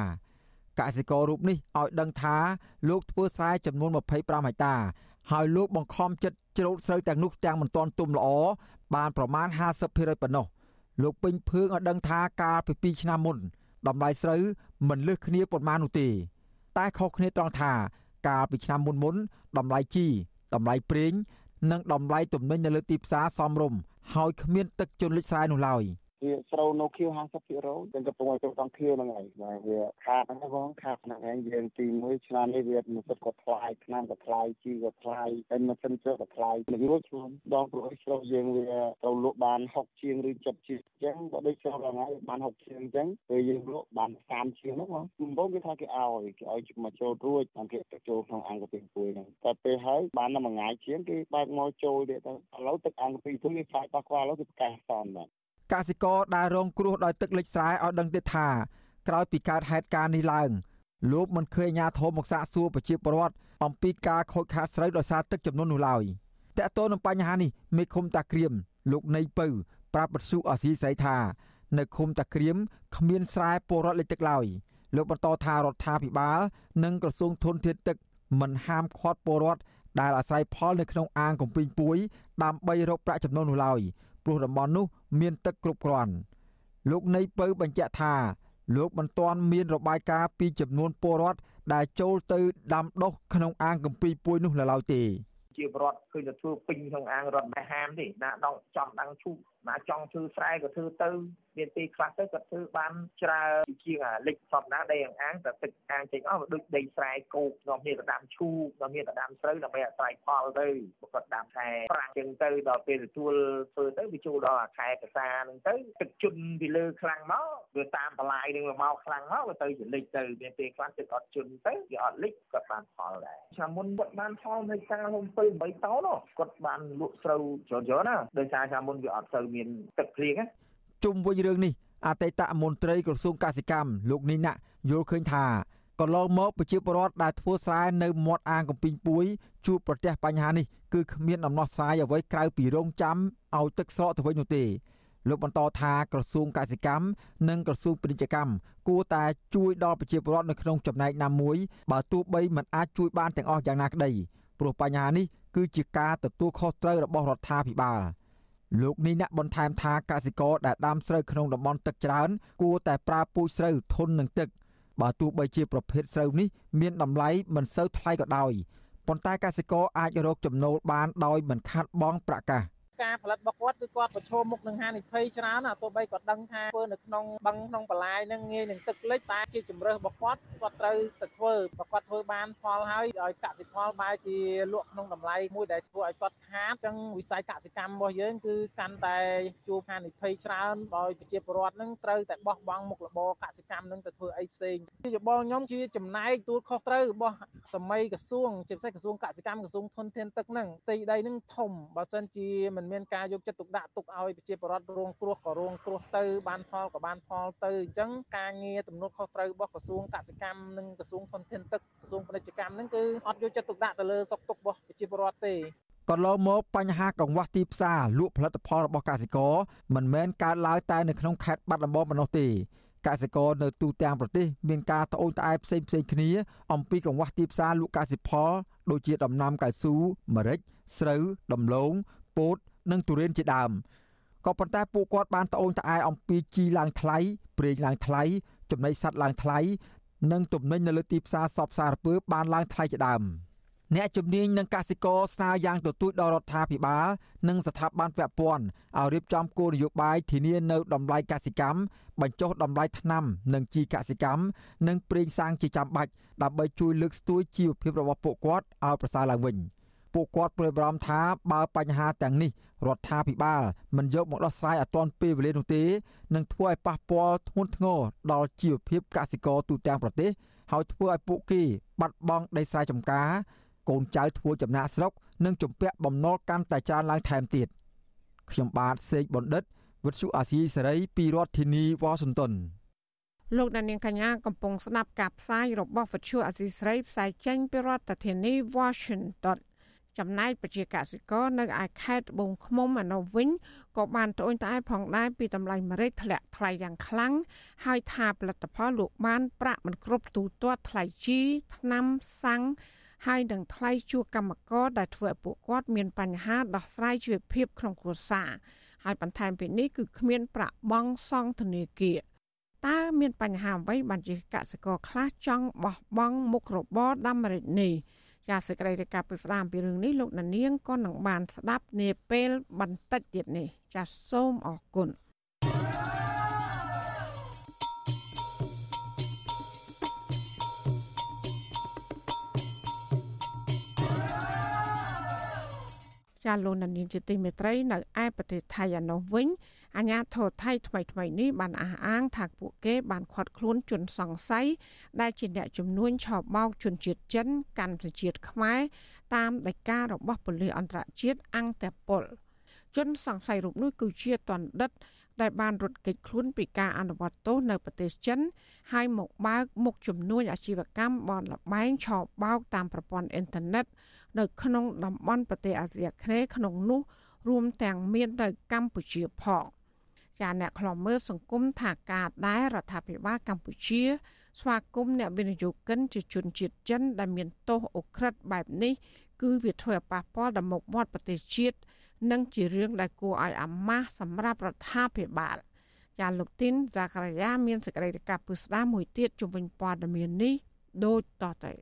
កសិកររូបនេះឲ្យដឹងថាលោកធ្វើស្រែចំនួន25ហិកតា ហើយលោកបង្ខំចិត្តច្រូតស្រូវទាំងនោះទាំងមិនទាន់ទុំល្អបានប្រមាណ50%ប៉ុណ្ណោះលោកពេញភឿងឲ្យដឹងថាកាលពី2ឆ្នាំមុនតម្លៃស្រូវមិនលើសគ្នាប៉ុន្មាននោះទេតែខុសគ្នាត្រង់ថា កាលពីឆ្នាំមុនមុនតម្លៃជីតម្លៃប្រេងនិងតម្លៃទំនិញនៅលើទីផ្សារសមរម្យហើយគ្មានទឹកជន់លិចស្រែនោះឡើយ។ វាស្រូវនៅខៀវ50%ទាំងកំពុងឲ្យចូលក្នុងខៀវហ្នឹងហើយបាទវាខាតហ្នឹងបងខាតហ្នឹងឯងយើងទី1ឆ្នាំនេះវាមិនសិតក៏ថ្លៃឆ្នាំក៏ថ្លៃជីក៏ថ្លៃតែមិនសិនចុះក៏ថ្លៃនឹងរួចខ្លួនដងព្រោះស្រូវយើងវាត្រូវលក់បាន60ជាងឬ70ជាងអញ្ចឹងបើដូចស្រូវថ្ងៃបាន60ជាងអញ្ចឹងពេលយើងលក់បាន30ជាងហ្នឹងបងដំបូងគេថាគេឲ្យគេឲ្យមកចូលរួចបានគេទៅចូលក្នុងអង្គពីពួយហ្នឹងតែពេលហើយបានតែមួយថ្ងៃជាងគេបើកមកចូលទៀតទៅឥឡូវទឹកអង្គពីពួយវាខ្លាចប៉ះខ្វល់ឥឡូវគេប្រកាសសនបាទ កសិករដែលរងគ្រោះដោយទឹកលិចស្រែឲ្យដឹងទៀតថាក្រោយពីកើតហេតុការណ៍នេះឡើងលោកមិនឃើញអាជ្ញាធរមកសាកសួរប្រជាពលរដ្ឋអំពីការខូចខាតស្រូវដោយសារទឹកចំនួននោះឡើយតើតើនឹងបញ្ហានេះមេឃុំតាក្រៀមលោកនៃពៅប្រាប់បទសុអសីស្រីថា នៅឃុំតាក្រៀមគ្មានស្រែពលរដ្ឋលិចទឹកឡើយលោកបន្តថារដ្ឋាភិបាល និងក្រសួងធនធានទឹកមិនហាមឃាត់ពលរដ្ឋដែលអាស្រ័យផលនៅក្នុងអាងកំពីងពួយដើម្បីរកប្រាក់ចំណូលនោះឡើយ ព្រោះតំបន់នោះមានទឹកគ្រប់គ្រាន់លោកនៃពៅបញ្ជាក់ថាលោកមិនទាន់មានរបាយការណ៍ពីចំនួនពលរដ្ឋដែលចូលទៅដាំដុះក្នុងអាងកំពីពួយនោះឡើយទេជាប្រវត្តិឃើញតែធ្វើពេញក្នុងអាងរដ្ឋបេហាមទេណាដងចំដាំងឈូក ណាចង់ធ្វើស្រែក៏ធ្វើទៅមានទីខ្លះទៅគាត់ធ្វើបានច្រើនជាងអាលិចធម្មតាដីអាងតែទឹកអាងចេញអស់ដូចដីស្រែគោកនាំគ្នាទៅដាំឈូកនាំគ្នាទៅដាំស្រូវដើម្បីអាស្រ័យផលទៅគាត់ដាំខែប្រាំងចឹងទៅដល់ពេលទទួលធ្វើទៅវាចូលដល់អាខែកសាហ្នឹងទៅទឹកជន់ពីលើខ្លាំងមកវាតាមបន្លាយនឹងមកខ្លាំងមកវាទៅជាលិចទៅមានពេលខ្លះទឹកអត់ជន់ទៅវាអត់លិចគាត់បានផលដែរឆ្នាំមុនគាត់បានផលនៅការហុំ7 8តោនគាត់បានលក់ស្រូវច្រើនច្រើនណាដោយសារឆ្នាំមុនវាអត់ទៅមានទឹកភ្លៀងណាជុំវិញរឿងនេះអតីតមន្ត្រីក្រសួងកសិកម្មលោកនីណាយល់ឃើញថាកន្លងមកប្រជាពលរដ្ឋដែលធ្វើស្រែនៅមាត់អាងកំពីងពួយជួបប្រទះបញ្ហានេះគឺគ្មានដំណោះស្រាយអ្វីក្រៅពីរងចាំឲ្យទឹកស្រកទៅវិញនោះទេលោកបន្តថាក្រសួងកសិកម្មនិងក្រសួងពាណិជ្ជកម្មគួរតែជួយដល់ប្រជាពលរដ្ឋនៅក្នុងចំណែកណាមួយបើទោះបីមិនអាចជួយបានទាំងអស់យ៉ាងណាក្តីព្រោះបញ្ហានេះគឺជាការទទួលខុសត្រូវរបស់រដ្ឋាភិបាល។ លោកនេះអ្នកបន្ថែមថាកសិករដែលដាំស្រូវក្នុងតំបន់ទឹកច្រើន គួរតែប្រើពូជស្រូវធន់នឹងទឹកបើទោះបីជាប្រភេទស្រូវនេះមានតម្លៃមិនសូវថ្លៃក៏ដោយប៉ុន្តែកសិករអាចរកចំណូលបានដោយមិនខាតបង់ប្រាក់កាស ការផលិតរបស់គាត់គឺគាត់ប្រឈមមុខនឹងហានិភ័យច្រើនណាទោះបីគាត់ដឹងថាធ្វើនៅក្នុងបឹងក្នុងបន្លាយនឹងងាយនឹងទឹកលិចតែជាជំរើសរបស់គាត់គាត់ត្រូវទៅធ្វើបើគាត់ធ្វើបានផលហើយឲ្យកសិផលបែរជាលក់ក្នុងតម្លៃមួយដែលធ្វើឲ្យគាត់ខាតអញ្ចឹងវិស័យកសិកម្មរបស់យើងគឺកាន់តែជួបហានិភ័យច្រើនដោយប្រជាពលរដ្ឋនឹងត្រូវតែបោះបង់មុខរបរកសិកម្មនឹងទៅធ្វើអីផ្សេងយោបល់ខ្ញុំជាចំណែកទួលខុសត្រូវរបស់សម័យក្រសួងជាពិសេសក្រសួងកសិកម្មក្រសួងធនធានទឹកនឹងទីដីនឹងធំបើសិនជាមិនមានការយកចិត្តទុកដាក់ទុកឲ្យប្រជាពលរដ្ឋរងគ្រោះក៏រងគ្រោះទៅបានផលក៏បានផលទៅអញ្ចឹងការងារទំនួលខុសត្រូវរបស់ក្រសួងកសិកម្មនិងក្រសួងធនធានទឹកក្រសួងពាណិជ្ជកម្មហ្នឹងគឺអត់យកចិត្តទុកដាក់ទៅលើសុខទុក្ខរបស់ប្រជាពលរដ្ឋទេកន្លងមកបញ្ហាកង្វះទីផ្សារលក់ផលិតផលរបស់កសិករមិនមែនកើតឡើងតែនៅក្នុងខេត្តបាត់ដំបងប៉ុណ្ណោះទេកសិករនៅទូទាំងប្រទេសមានការត្អូញត្អែផ្សេងផ្សេងគ្នា អំពីកង្វះទីផ្សារលក់កសិផលដូចជាដំណាំកៅស៊ូម្រេចស្រូវដំឡូងពោត និងទុរេនជាដើមក៏ប៉ុន្តែពួកគាត់បានត្អូញត្អែអំពីជីឡើងថ្លៃប្រេងឡើងថ្លៃចំណីសត្វឡើងថ្លៃនិងទំនិញនៅលើទីផ្សារសពសារពើបានឡើងថ្លៃជាដើមអ្នកជំនាញនិងកសិករស្នើយ៉ាងទទូចដល់រដ្ឋាភិបាលនិងស្ថាប័នពាក់ព័ន្ធឲ្យរៀបចំគោលនយោបាយធានានៅតម្លៃកសិកម្មបញ្ចុះតម្លៃថ្នាំនិងជីកសិកម្មនិងប្រេងសាំងជាចាំបាច់ដើម្បីជួយលើកស្ទួយជីវភាពរបស់ពួកគាត់ឲ្យប្រសើរឡើងវិញ ពួកគាត់ព្រួយបារម្ភថាបើបញ្ហាទាំងនេះរដ្ឋាភិបាលមិនយកមកដោះស្រាយឲ្យទាន់ពេលវេលានោះទេនឹងធ្វើឲ្យប៉ះពាល់ធ្ងន់ធ្ងរដល់ជីវភាពកសិករទូទាំងប្រទេសហើយធ្វើឲ្យពួកគេបាត់បង់ដីស្រែចម្ការ កូនចៅធ្វើចំណាក់ស្រុកនិងជំពាក់បំណុលកាន់តែច្រើនឡើងថែមទៀតខ្ញុំបាទសេកបណ្ឌិតវិទ្យុអាស៊ីសេរីពីរដ្ឋធានីវ៉ាស៊ីនតោនលោកដានៀងកញ្ញាកំពុងស្ដាប់ការផ្សាយរបស់វិទ្យុអាស៊ីសេរីផ្សាយចេញពីរដ្ឋធានី Washington ចំណែកប្រជាកសិករនៅឯខេត្តត្បូងឃ្មុំឯនោះវិញក៏បានត្អូញត្អែផងដែរពីតម្លៃម្រេចធ្លាក់ថ្លៃយ៉ាងខ្លាំងហើយថាផលិតផលលក់បានប្រាក់មិនគ្រប់ទូទាត់ថ្លៃជីថ្នាំសាំងហើយនឹងថ្លៃជួកម្មករដែលធ្វើឲ្យពួកគាត់មានបញ្ហាដោះស្រាយជីវភាពក្នុងគ្រួសារហើយបន្ថែមពីនេះគឺគ្មានប្រាក់បង់សងធនាគារតើមានបញ្ហាអ្វីបានជាកសិករខ្លះចង់បោះបង់មុខរបរដាំម្រេចនេះ ចាសសេចក្តីរាយការណ៍ពីស្ដាមពីរឿងនេះលោកណានៀងក៏នឹងបានស្ដាប់នាពេលបន្តិចទៀតនេះចាសសូមអរគុណ ចាលោកនាងជាទីមេត្រីនៅឯប្រទេសថៃឯនោះវិញអាញាធរថៃថ្មីថ្មីនេះបានអះអាងថាពួកគេបានខាត់ខ្លួនជនសង្ស័យដែលជាអ្នកជំនួញឆោបោកជនជាតិចិនកាន់សជាតិខ្មែរតាមដីការបស់ប៉ូលីសអន្តរជាតិអង្គតពលជនសង្ស័យរូបនោះគឺជាតណ្ឌិតដែលបានរត់គេចខ្លួនពីការអនុវត្តទោសនៅប្រទេសចិនហើយមកបើកមុខជំនួញអាជីវកម្មបនលបែងឆោបោកតាមប្រព័ន្ធអ៊ីនធឺណិត នៅក្នុងតំបន់ប្រទេសអាស៊ីអាគ្នេយ៍ក្នុងនោះរួមទាំងមាននៅកម្ពុជាផងចាអ្នកខ្លំមើលសង្គមថាការដែលរដ្ឋាភិបាលកម្ពុជា ស្វាគមន៍អ្នកវិនិយោគិនជាជនជាតិចិន ដែលមានទោសអូក្រិដ្ឋបែបនេះ គឺវាធ្វើឲ្យប៉ះពាល់ដល់មុខមាត់ប្រទេសជាតិនិងជារឿងដែលគួរឲ្យអាម៉ាស់សម្រាប់រដ្ឋាភិបាលចាលោកទីនザការីយ៉ាមានសេចក្តីរាយការណ៍ពុស្ដាមួយទៀតជំវិញព័ត៌មាននេះដូចតទៅ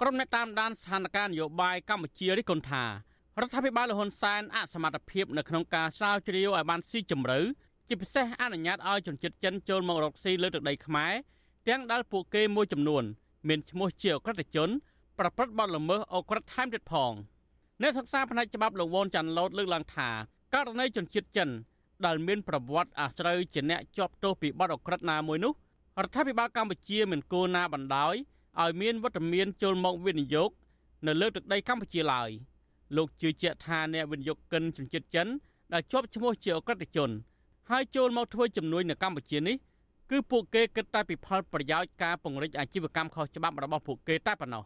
ក្រុមអ្នកតាមដានស្ថានភាពនយោបាយកម្ពុជារិះគន់ថារដ្ឋាភិបាលលហ៊ុនសែនអសមត្ថភាពនៅក្នុងការស្រាវជ្រាវឲ្យបានស៊ីជម្រៅជាពិសេសអនុញ្ញាតឲ្យជនជាតិចិនចូលមករកស៊ីលើទឹកដីខ្មែរទាំងដែលពួកគេមួយចំនួន មានឈ្មោះជាអក្រិតជន ប្រព្រឹត្តបទល្មើសអក្រិតថែមទៀតផងអ្នកសិក្សាផ្នែកច្បាប់លោកវ៉ុនចាន់ឡូតលើកឡើងថាករណីជនជាតិចិនដែលមានប្រវត្តិអាស្រូវជាអ្នកជាប់ទោសពីបទអក្រិតណាមួយនោះរដ្ឋាភិបាលកម្ពុជាមិនគួរណាបណ្ដោយ ឲ្យមានវត្តមានចូលមកវិនិយោគនៅលើទឹកដីកម្ពុជាឡើយលោកជឿជាក់ថាអ្នកវិនិយោគិនជនជាតិចិនដែលជាប់ឈ្មោះជាអក្រិតជន ហើយចូលមកធ្វើជំនួយនៅកម្ពុជានេះគឺពួកគេគិតតែពីផលប្រយោជន៍ការពង្រីកអាជីវកម្មខុសច្បាប់របស់ពួកគេតែប៉ុណ្ណោះ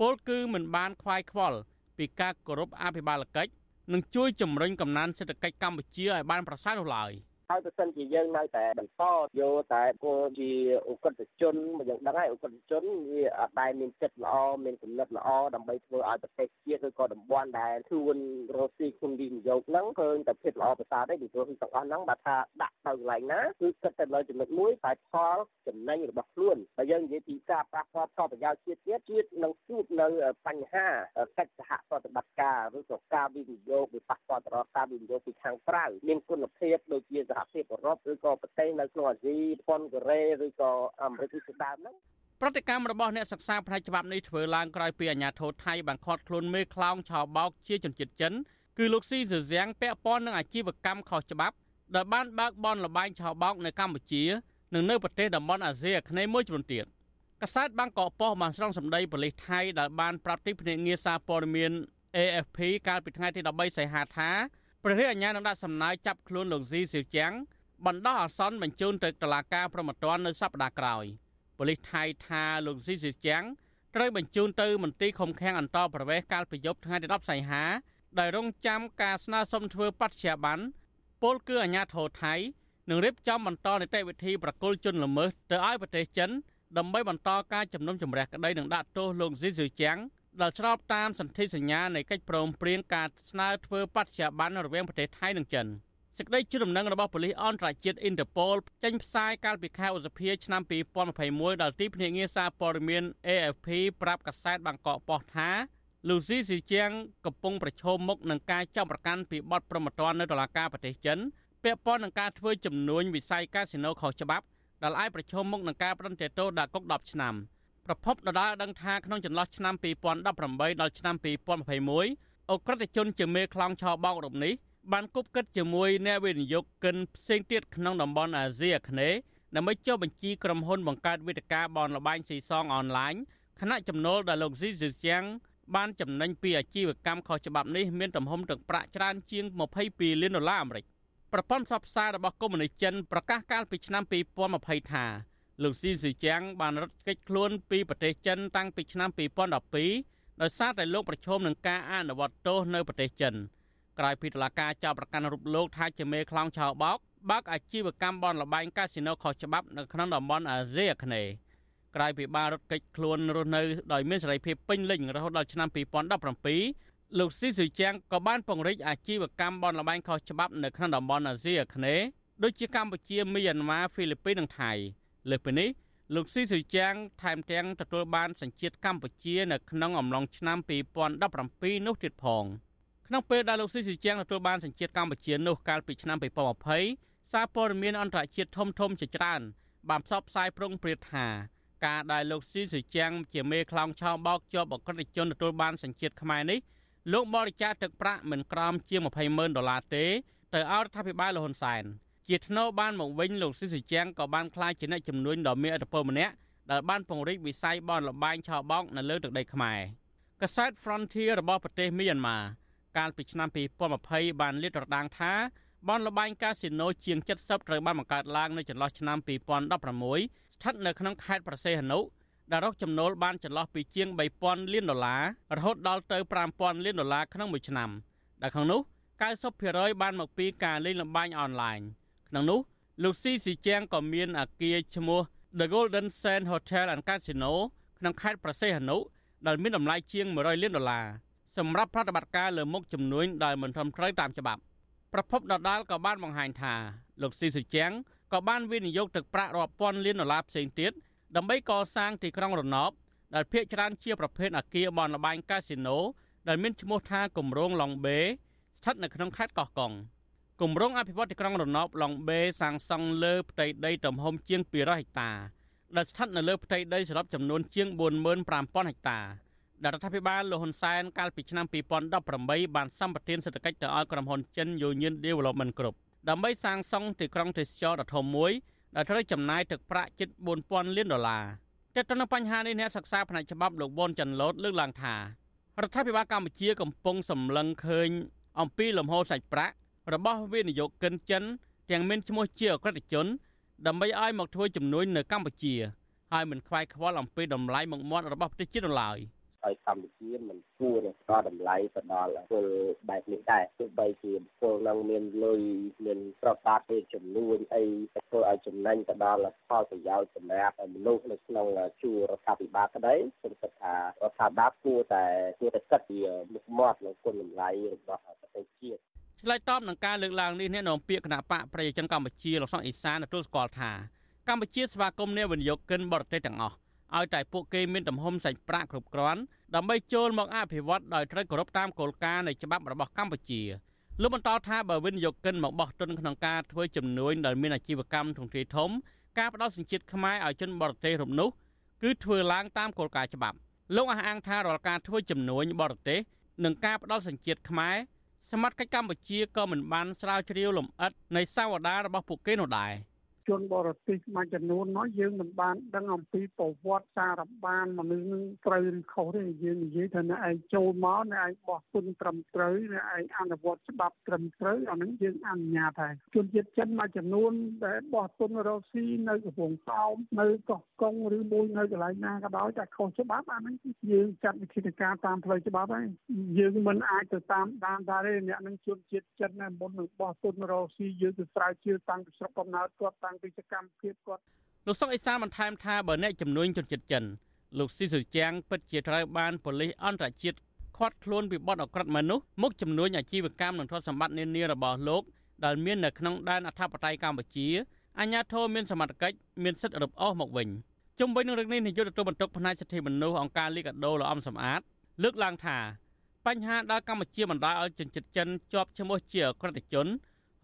ពលគឺមិនបានខ្វាយខ្វល់ពីការគោរពអភិបាលកិច្ចនិងជួយជំរុញកំណើនសេដ្ឋកិច្ចកម្ពុជាឲ្យបានប្រសើរនោះឡើយ។ ហើយបើសិនជាយើងនៅតែបន្តយកតែគោលជាអ ுக ្រិតជនយើងដឹងហើយអ ுக ្រិតជនវាអត់ដែលមានចិត្តល្អមានគំនិតល្អដើម្បីធ្វើឲ្យប្រទេសជាតិឬក៏តំបន់ដែលខ្លួនរស់ស៊ីគុំវិនិយោគហ្នឹងឃើញតែភាពល្អប្រសើរទេពីព្រោះទាំងអស់ហ្នឹងបើថាដាក់ទៅកន្លែងណាគឺគិតតែលើចំណុចមួយតែផលចំណេញរបស់ខ្លួនបើយើងនិយាយពីការប៉ះពាល់ផលប្រយោជន៍ជាតិជាតិជាតិនឹងជួបនៅបញ្ហាកិច្ចសហប្រតិបត្តិការឬក៏ការវិនិយោគវាប៉ះពាល់ទៅដល់ការវិនិយោគពីខាងក្រៅមានគុណភាពដូចជាសហភាពអឺរ៉ុបឬក៏ប្រទេសនៅក្នុងអាស៊ីជប៉ុនកូរ៉េឬក៏អាមេរិកជាដើមហ្នឹងប្រតិកម្មរបស់អ្នកសិក្សាផ្នែកច្បាប់នេះធ្វើឡើងក្រោយពីអាជ្ញាធរថៃបានឃាត់ខ្លួនមេខ្លោងឆោបោកជាជនជាតិចិនគឺលោកស៊ីស៊ឺហ្សាំងពាក់ព័ន្ធនឹងអាជីវកម្មខុសច្បាប់ដែលបានបើកបនលបែងឆោបោកនៅកម្ពុជានិងនៅប្រទេសតំបន់អាស៊ីអាគ្នេយ៍មួយចំនួនទៀតកាសែតបាងកកប៉ុស្តិ៍បានស្រង់សម្ដីប៉ូលីសថៃដែលបានប្រាប់ទីភ្នាក់ងារសារព័ត៌មាន AFP កាលពីថ្ងៃទី13សីហាថា ព្រះរាជអាជ្ញានឹងដាក់សំណើចាប់ខ្លួនលោកស៊ីស៊ឺជាងបណ្ដោះអាសន្នបញ្ជូនទៅតុលាការប្រមត្តននៅសប្តាហ៍ក្រោយប៉ូលីសថៃថាលោកស៊ីស៊ីជាងត្រូវបញ្ជូនទៅមន្ទីរឃុំឃាំងអន្តរប្រវេសន៍កាលពីយប់ថ្ងៃទី10សីហាដោយរងចាំការស្នើសុំធ្វើបទជាប័ណ្ណពលគឺអាញាធរថៃនឹងរៀបចំបន្តនីតិវិធីប្រគល់ជនល្មើសទៅឲ្យប្រទេសចិនដើម្បីបន្តការជំនុំជម្រះក្តីនឹងដាក់ទោសលោកស៊ីស៊ូជាង ដែលស្របតាមសន្ធិសញ្ញានៃកិច្ចព្រមព្រៀងការស្នើធ្វើបទជាប័ណ្ណរវាងប្រទេសថៃនិងចិន។សេចក្តីជូនដំណឹងរបស់ប៉ូលីសអន្តរជាតិ Interpol ចេញផ្សាយកាលពីខែឧសភាឆ្នាំ2021ដល់ទីភ្នាក់ងារសារព័ត៌មាន AFP ប្រាប់កាសែតបាងកកប៉ុស្តិ៍ថាលោកស៊ីស៊ីជាងកំពុងប្រឈមមុខនឹងការចាប់ប្រកាន់ពីបទប្រមទ័ននៅតុលាការប្រទេសចិនពាក់ព័ន្ធនឹងការធ្វើចំនួនវិស័យកាស៊ីណូខុសច្បាប់ដែលអាចប្រឈមមុខនឹងការបដិសេធទោសដាក់គុក10ឆ្នាំ ប្រពន្ធដដាលដឹងថាក្នុងចន្លោះឆ្នាំ2018ដល់ឆ្នាំ2021អ ுக ្រិតជនជាមេខ្លោងឆោបោករូបនេះបានគប់គិតជាមួយអ្នកវិនិយោគិនផ្សេងទៀតក្នុងតំបន់អាស៊ីអាគ្នេយ៍ដើម្បីចុះបញ្ជីក្រុមហ៊ុនបង្កើតវេទិកាបនលបែងស៊ីសងអនឡាញខណៈចំណូលដែលលោកស៊ីស៊ឺជាងបានចំណេញពីអាជីវកម្មខុសច្បាប់នេះមានទំហំទឹកប្រាក់ច្រើនជាង22លានដុល្លារអាមេរិកប្រព័ន្ធផ្សព្វផ្សាយរបស់កុម្មុយនីសចិនប្រកាសកាលពីឆ្នាំ2020ថា លោកស៊ីស៊ឺជាងបានរត់គេចខ្លួនពីប្រទេសចិនតាំងពីឆ្នាំ2012ដោយសារតែលោកប្រឈមនឹងការអនុវត្តទោសនៅប្រទេសចិនក្រោយពីតុលាការចោទប្រកាន់រូបលោកថាជាមេខ្លោងឆោបោកបើកអាជីវកម្មបនលបែងកាស៊ីណូខុសច្បាប់នៅក្នុងតំបន់អាស៊ីអាគ្នេយ៍ក្រោយពីបានរត់គេចខ្លួនរស់នៅដោយមានសេរីភាពពេញលេញរហូតដល់ឆ្នាំ2017លោកស៊ីស៊ុយជាងក៏បានពង្រីកអាជីវកម្មបនលបែងខុសច្បាប់នៅក្នុងតំបន់អាស៊ីអាគ្នេយ៍ដូចជាកម្ពុជាមីយ៉ាន់ម៉ាហ្វីលីពីននិងថៃ លើសពីនេះលោកស៊ីស៊ុយជាងថែមទាំងទទួលបានសញ្ជាតិកម្ពុជានៅក្នុងអំឡុងឆ្នាំ2017នោះទៀតផងក្នុងពេលដែលលោកស៊ីស៊ុយជាងទទួលបានសញ្ជាតិកម្ពុជានោះកាលពីឆ្នាំ2020សារព័ត៌មានអន្តរជាតិធំធំជាច្រើនបានផ្សព្វផ្សាយប្រុងប្រៀបថាការដែលលោកស៊ីសុជាងជាមេខ្លោងឆោបោកជាប់អក្រិតជនទទួលបានសញ្ជាតិខ្មែរនេះលោកបរិច្ចាគទឹកប្រាក់មិនក្រោមជាង20ម៉ឺនដុល្លារទេទៅឲ្យរដ្ឋាភិបាលលហ៊ុនសែន ជាថ្នូរបានមកវិញលោកស៊ីសុជាងក៏បានក្លាយជាអ្នកជំនួញដ៏មានឥទ្ធិពលម្នាក់ដែលបានពង្រីកវិស័យបនលបែងឆោបោកនៅលើទឹកដីខ្មែរកាសែត Frontier របស់ប្រទេសមីយ៉ាន់ម៉ាកាលពីឆ្នាំ2020បានលាតត្រដាងថាបនលបែងកាស៊ីណូជាង70ត្រូវបានបង្កើតឡើងនៅចន្លោះឆ្នាំ2016ស្ថិតនៅក្នុងខេត្តប្រសេះហនុដែលរកចំណូលបានចន្លោះពីជាង3000លានដុល្លាររហូតដល់ទៅ5000លានដុល្លារក្នុងមួយឆ្នាំដែលក្នុងនោះ90%បានមកពីការលេងល្បែងអនឡាញ ក្នុងនោះលោកស៊ីស៊ីជាងក៏មានអាគារឈ្មោះ The Golden Sand Hotel and Casino ក្នុងខេត្តប្រសេះហនុដែលមានតម្លៃជាង100លានដុល្លារសម្រាប់ប្រតិបត្តិការលើមុខជំនួញដែលមិនត្រឹមត្រូវតាមច្បាប់ប្រពន្ធដដាលក៏បានបង្ហាញថាលោកស៊ីសុជាងក៏បានវិនិយោគទឹកប្រាក់រាប់ពាន់លានដុល្លារផ្សេងទៀតដើម្បីកសាងទីក្រុងរណបដែលភាគច្រើនជាប្រភេទអគារបនលបែងកាស៊ីណូដែលមានឈ្មោះថាគម្រោងឡុងបេស្ថិតនៅក្នុងខេត្តកោះកុង គម្រោងអភិវឌ្ឍទីក្រុងរណបឡុងបេសាងសង់លើផ្ទៃដីទំហំជាង200ហិកតាដែលស្ថិតនៅលើផ្ទៃដីសរុបចំនួនជាង45000ហិកតាដែលរដ្ឋាភិបាលលោកហ៊ុនសែនកាលពីឆ្នាំ2018បានសម្បទានសេដ្ឋកិច្ចទៅឲ្យក្រុមហ៊ុនចិន Union Development Group ដើម្បីសាងសង់ទីក្រុងទេសចរដ៏ធំមួយដែលត្រូវចំណាយទឹកប្រាក់ជិត4000លានដុល្លារតែទៅនឹងបញ្ហានេះអ្នកសិក្សាផ្នែកច្បាប់លោកវ៉ុនចាន់ឡូតលើកឡើងថារដ្ឋាភិបាលកម្ពុជាកំពុងសម្លឹងឃើញអំពីលំហូរសាច់ប្រាក់ របស់វិនិយោគិនចិនទាំងមានឈ្មោះជាអក្រិតជន ដើម្បីឲ្យមកធ្វើជំនួញនៅកម្ពុជាហើយមិនខ្វាយខ្វល់អំពីតម្លៃមុខមាត់របស់ប្រទេសជាតិឡើយ។ឲ្យកម្ពុជាមិនគួរនឹងផ្ដល់តម្លៃទៅដល់ពលបែបនេះដែរទោះបីជាពលនឹងមានលុយមានប្រកាសពេលចំនួនអីទៅធ្វើឲ្យចំណេញទៅដល់ផលប្រយោជន៍សម្រាប់មនុស្សនៅក្នុងជួររដ្ឋាភិបាលក្តីខ្ញុំគិតថារដ្ឋាភិបាលគួរតែគួរតែគិតពីមុខមាត់និងគុណតម្លៃរបស់ប្រទេសជាតិ ឆ្លើយតបនឹងការលើកឡើងនេះអ្នកនាំពាក្យគណៈបកប្រជាជនកម្ពុជាលោកសុកអេសានទទួលស្គាល់ថាកម្ពុជាស្វាគមន៍អ្នកវិនិយោគិនបរទេសទាំងអស់ឲ្យតែពួកគេមានទំហំសាច់ប្រាក់គ្រប់គ្រាន់ដើម្បីចូលមកអភិវឌ្ឍដោយត្រូវគោរពតាមគោលការណ៍នៃច្បាប់របស់កម្ពុជាលោកបន្តថាបើវិនិយោគិនមកបោះទុនក្នុងការធ្វើជំនួញដល់មានអាជីវកម្មទ្រង់ទ្រាយធំការផ្ដល់សញ្ជាតិខ្មែរឲ្យជនបរទេសរំនោះគឺធ្វើឡើងតាមគោលការណ៍ច្បាប់លោកអះអាងថារាល់ការធ្វើជំនួញបរទេសនិងការផ្ដល់សញ្ជាតិខ្មែរ សមត្ថកិច្ចកម្ពុជាក៏មិនបានស្រាវជ្រាវលម្អិតនៃសាវតារបស់ពួកគេនោះដែរ។ ជនបរទេសមួយចំនួននោះយើងមិនបានដឹងអំពីប្រវត្តិសារបានមនុស្សនឹងត្រូវឬខុសទេយើងនិយាយថាអ្នកឯងចូលមកអ្នកឯងបោះទុនត្រឹមត្រូវអ្នកឯងអនុវត្តច្បាប់ត្រឹមត្រូវអានឹងយើងអនុញ្ញាតហើយជនជាតិចិនមួយចំនួនដែលបោះទុនរកស៊ីនៅកំពង់សោមនៅកោះកុងឬមួយនៅកន្លែងណាក៏ដោយតែខុសច្បាប់អានឹងយើងចាត់វិធានការតាមផ្លូវច្បាប់ហើយយើងមិនអាចទៅតាមដានដែរទេអ្នកនឹងជនជាតិចិនមុននឹងបោះទុនរកស៊ីយើងទៅស្រាវជ្រាវតាំងពីស្រុកកំណើតគាត់តាំងពីសកម្មភាពគាត់លោកសុកអេសានបន្ថែមថាបើអ្នកជំនួញជនជាតិចិនលោកស៊ីសុជាងពិតជាត្រូវបានប៉ូលីសអន្តរជាតិឃាត់ខ្លួនពីបទអក្រិតមនុស្សមុខជំនួញអាជីវកម្មនិងទ្រព្យសម្បត្តិនានារបស់លោកដែលមាននៅក្នុងដែនអធិបតេយ្យកម្ពុជាអាញាធរមានសមត្ថកិច្ចមានសិទ្ធិរឹបអូសមកវិញជុំវិញនឹងរឿងនេះនាយកទទួលបន្ទុកផ្នែកសិទ្ធិមនុស្សអង្គការលីកាដូលោកអំសំអាត លើកឡើងថាបញ្ហាដែលកម្ពុជាបណ្ដាលឲ្យជនជាតិចិនជាប់ឈ្មោះជាអក្រិតជន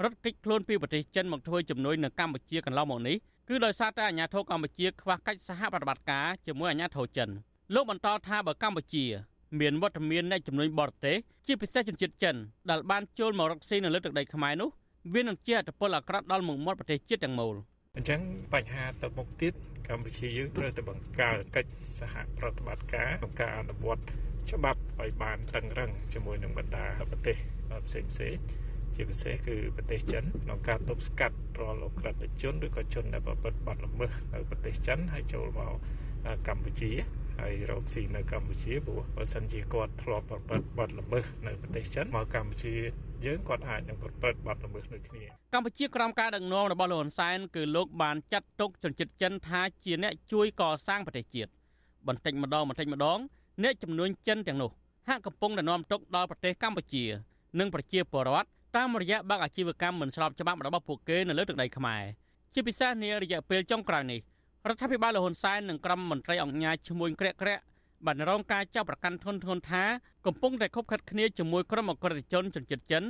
រត់គេចខ្លួនពីប្រទេសចិនមកធ្វើជំនួយនៅកម្ពុជាកន្លងមកនេះគឺដោយសារតែអាញាធរកម្ពុជាខ្វះកិច្ចសហប្រតិបត្តិការជាមួយអាញាធរចិនលោកបន្តថាបើកម្ពុជាមានវត្តមានអ្នកជំនួយបរទេសជាពិសេសជនជាតិចិនដែលបានចូលមករកស៊ីនៅលើទឹកដីខ្មែរនោះវានឹងជាអត្តពលអាក្រក់ដល់មុខមាត់ប្រទេសជាតិទាំងមូលអញ្ចឹងបញ្ហាទៅមុខទៀតកម្ពុជាយើងត្រូវតែបង្កើតកិច្ចសហប្រតិបត្តិការក្នុងការអនុវត្តច្បាប់ឲ្យបានតឹងរឹងជាមួយនឹងបណ្ដាប្រទេសផ្សេងផ្សេង ជាពិសេសគឺប្រទេសចិនក្នុងការទប់ស្កាត់រាល់អក្រិតជនឬក៏ជនដែលប្រព្រឹត្តបទល្មើសនៅប្រទេសចិនហើយចូលមកកម្ពុជាហើយរកស៊ីនៅកម្ពុជាព្រោះបើសិនជាគាត់ធ្លាប់ប្រព្រឹត្តបទល្មើសនៅប្រទេសចិនមកកម្ពុជាយើងគាត់អាចនឹងប្រព្រឹត្តបទល្មើសដូចគ្នាកម្ពុជាក្រោមការដឹកនាំរបស់លោកហ៊ុនសែនគឺលោកបានចាត់ទុកជនជាតិចិនថាជាអ្នកជួយកសាងប្រទេសជាតិបន្តិចម្ដងបន្តិចម្ដងអ្នកចំនួនចិនទាំងនោះហាក់កំពុងតែនាំទុកដល់ប្រទេសកម្ពុជា និងប្រជាពលរដ្ឋ តាមរយៈបើកអាជីវកម្មមិនស្របច្បាប់របស់ពួកគេនៅលើទឹកដីខ្មែរជាពិសេសនារយៈពេលចុងក្រោយនេះរដ្ឋាភិបាលលហ៊ុនសែននិងក្រុមមន្ត្រីអង្គការឈ្មួញក្រាក់ក្រាក់បានរងការចាប់ប្រកាន់ធនធ្ងន់ថាកំពុងតែខົບខិតគ្នាជាមួយក្រុមអក្រិតជនជនជាតិចិន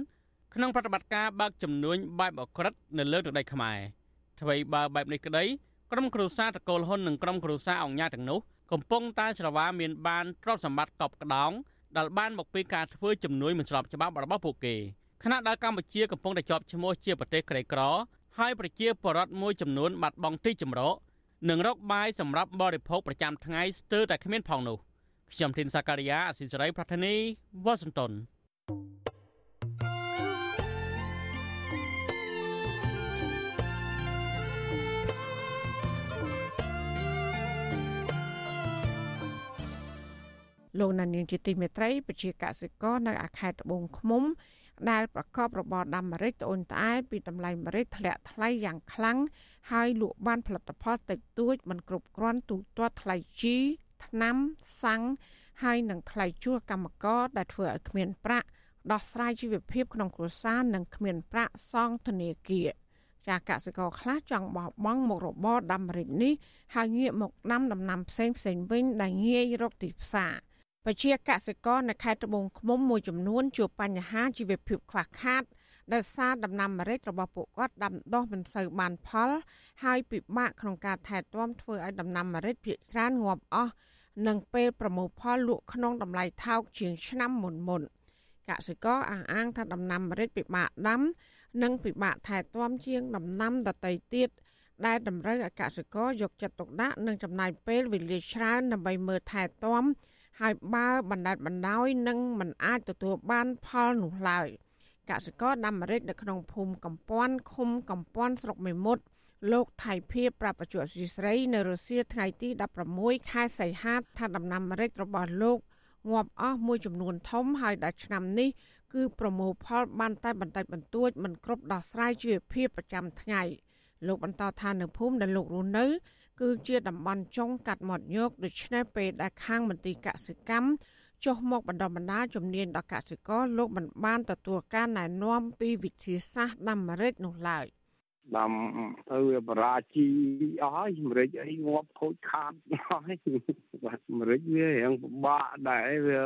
ក្នុងប្រតិបត្តិការបើកចំនួនបែបអក្រិតនៅលើទឹកដីខ្មែរអ្វីបើបែបនេះក្តីក្រុមគ្រួសារតកូលហ៊ុននិងក្រុមគ្រួសារអង្គញាទាំងនោះកំពុងតែច្រវាមានបានទ្រព្យសម្បត្តិកប់ក្តោងដែលបានមកពីការធ្វើជំនួយមិនស្របច្បាប់របស់ពួកគេ ខណៈដែលកម្ពុជាកំពុងតែជាប់ឈ្មោះជាប្រទេសក្រីក្រ ហើយប្រជាពលរដ្ឋមួយចំនួនបាត់បង់ទីជម្រកនិងរកបាយសម្រាប់បរិភោគប្រចាំថ្ងៃស្ទើរតែគ្មានផងនោះខ្ញុំធីនសាការីយ៉ាអស៊ីសេរីប្រធានីវ៉ាស៊ីនតោនលោកណានៀងជាទីមេត្រីប្រជាកសិករនៅអាខេត្តត្បូងឃ្មុំ ដែលប្រកបរបរដាំម្រេចត្អូញត្អែពីតម្លៃម្រេចធ្លាក់ថ្លៃយ៉ាងខ្លាំងហើយលក់បានផលិតផលតិចតួចមិនគ្រប់គ្រាន់ទូទាត់ថ្លៃជីថ្នាំសាំងហើយនឹងថ្លៃជួលកម្មករដែលធ្វើឲ្យគ្មានប្រាក់ដោះស្រាយជីវភាពក្នុងគ្រួសារនិងគ្មានប្រាក់សងធនាគារចាកសិករខ្លះចង់បោះបង់មុខរបរដាំម្រេចនេះហើយងាកមកដាំដំណាំផ្សេងផ្សេងវិញដែលងាយរកទីផ្សារ ប្រជាកសិករនៅខេត្តត្បូងឃ្មុំមួយចំនួនជួបបញ្ហាជីវភាពខ្វះខាតដោយសារដំណាំម្រេចរបស់ពួកគាត់ដាំដុះមិនសូវបានផល ហើយពិបាកក្នុងការថែទាំធ្វើឲ្យដំណាំម្រេចភាគច្រើនងាប់អស់និងពេលប្រមូលផលលក់ក្នុងតម្លៃថោកជាងឆ្នាំមុនមុនកសិករអះអាងថាដំណាំម្រេចពិបាកដាំ និងពិបាកថែទាំជាងដំណាំដទៃទៀតដែលតម្រូវឲ្យកសិករយកចិត្តទុកដាក់និងចំណាយពេលវេលាច្រើនដើម្បីមើលថែទាំ ហើយបើបណ្ដេតបណ្ដោយនឹងមិនអាចទទួលបានផលនោះឡើយកសិករដាំម្រេចនៅក្នុងភូមិកំពាន់ឃុំកំពាន់ស្រុកមេមត់លោកថៃភៀបប្រាប់បច្ចុប្បន្នស្រីនៅរុស្ស៊ីថ្ងៃទី16ខែសីហាថាដំណាំម្រេចរបស់លោកងាប់អស់មួយចំនួនធំហើយដល់ឆ្នាំនេះគឺប្រមូលផលបានតែបន្តិចបន្តួចមិនគ្រប់ដោះស្រាយជីវភាពប្រចាំថ្ងៃលោកបន្តថានៅភូមិដែលលោករស់នៅ គឺជាតំបន់ចុងកាត់មាត់ញោកដូច្នេះពេលដែលខាងមន្ទីរកសិកម្មចុះមកបណ្ដុះបណ្ដាលជំនាញដល់កសិករលោកមិនបានទទួលការណែនាំពីវិធីសាស្ត្រដាំម្រេចនោះឡើយដាំទៅវាបរាជីអស់ហើយម្រេចអីងាប់ខូចខាតអស់ហើយបាទម្រេចវារៀងពិបាកដែរវា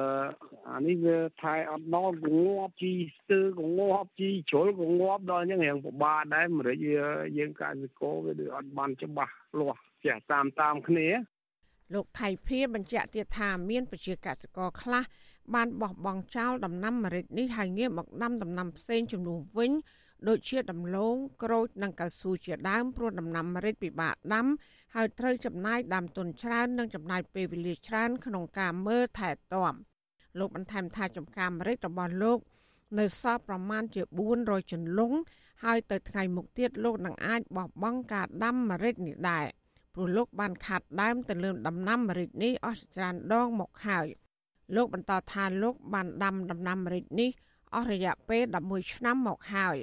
អានេះវាថែអត់ដល់ក៏ងាប់ជីស្ទើក៏ងាប់ជីជ្រុលក៏ងាប់ដល់អញ្ចឹងរៀងពិបាកដែរម្រេចវាយើងកសិករវាដូចអត់បានច្បាស់លាស់ ចេះតាមតាមគ្នាលោកថៃភាបញ្ជាក់ទៀតថាមានប្រជាកសិករខ្លះបានបោះបង់ចោលដំណាំម្រេចនេះហើយងាកមកដាំដំណាំផ្សេងចំនួនវិញដូចជាដំឡូងក្រូចនិងកៅស៊ូជាដើមព្រោះដំណាំម្រេចពិបាកដាំហើយត្រូវចំណាយដើមទុនច្រើននិងចំណាយពេលវេលាច្រើនក្នុងការមើលថែទាំលោកបន្ថែមថាចំការម្រេចរបស់លោកនៅសល់ប្រមាណជា400ចន្លង់ហើយទៅថ្ងៃមុខទៀតលោកនឹងអាចបោះបង់ការដាំម្រេចនេះដែរ ព្រោះលោកបានខាត់ដើមទៅលើដំណាំម្រេចនេះអស់ច្រើនដងមកហើយលោកបន្តថាលោកបានដាំដំណាំម្រេចនេះអស់រយៈពេល11ឆ្នាំមកហើយ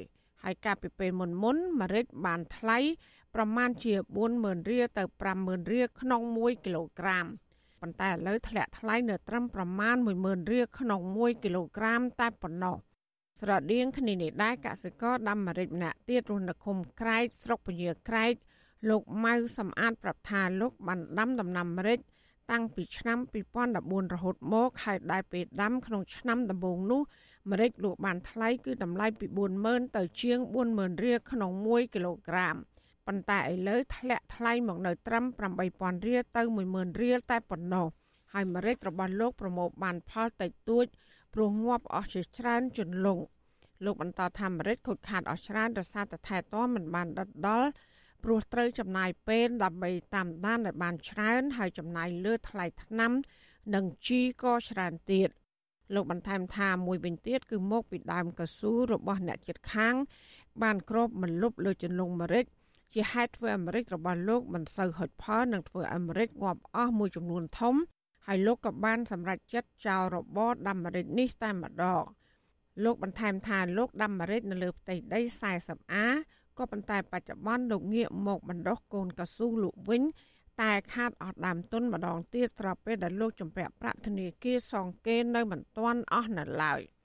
ហើយកាលពីពេលមុនមុនម្រេចបានថ្លៃប្រមាណជា40000រៀលទៅ50000រៀលក្នុង1គីឡូក្រាមប៉ុន្តែឥឡូវធ្លាក់ថ្លៃនៅត្រឹមប្រមាណ10000រៀលក្នុង1គីឡូក្រាមតែប៉ុណ្ណោះស្រដៀងគ្នានេះដែរកសិករដាំម្រេចម្នាក់ទៀតរស់នៅឃុំក្រែកស្រុកពញាក្រែក លោកម៉ៅសំអាតប្រាប់ថាលោកបានដាំដំណាំម្រេចតាំងពីឆ្នាំ2014រហូតមកហើយដែលពេលដាំក្នុងឆ្នាំដំបូងនោះម្រេចលក់បានថ្លៃគឺតម្លៃពី40000ទៅជាង40000រៀលក្នុង1គីឡូក្រាមប៉ុន្តែឥឡូវធ្លាក់ថ្លៃមកនៅត្រឹម8000រៀលទៅ10000រៀលតែប៉ុណ្ណោះហើយម្រេចរបស់លោកប្រមូលបានផលតិចតួចព្រោះងាប់អស់ជាច្រើនជន្លង់លោកបន្តថាម្រេចខូចខាតអស់ច្រើនដោយសារតែថែទាំមិនបានដិតដល់ ព្រោះត្រូវចំណាយពេលដើម្បីតាមដានឲ្យបានច្រើន ហើយចំណាយលើថ្លៃថ្នាំ និងជីក៏ច្រើនទៀតលោកបន្ថែមថាមួយវិញទៀតគឺមកពីដើមកស៊ូរបស់អ្នកចិត្តខាង បានគ្របមិនលុបលើចន្លងអាមេរិកជាហេតុធ្វើអាមេរិករបស់លោកមិនសូវហុចផលនិងធ្វើអាមេរិកងាប់អស់មួយចំនួនធំហើយលោកក៏បានសម្រេចចិត្តចោលរបរដាំអាមេរិកនេះតែម្ដងលោកបន្ថែមថាលោកដាំអាមេរិកនៅលើផ្ទៃដី 40អា ក៏ប៉ុន្តែបច្ចុប្បន្នលោកងាកមកបណ្ដុះកូនកស៊ូលក់វិញ តែខាតអស់ដើមទុនម្ដងទៀតស្របពេលដែលលោកចម្ពាក់ប្រាក់ធនាគារសងគេនៅមិនទាន់អស់នៅឡើយ។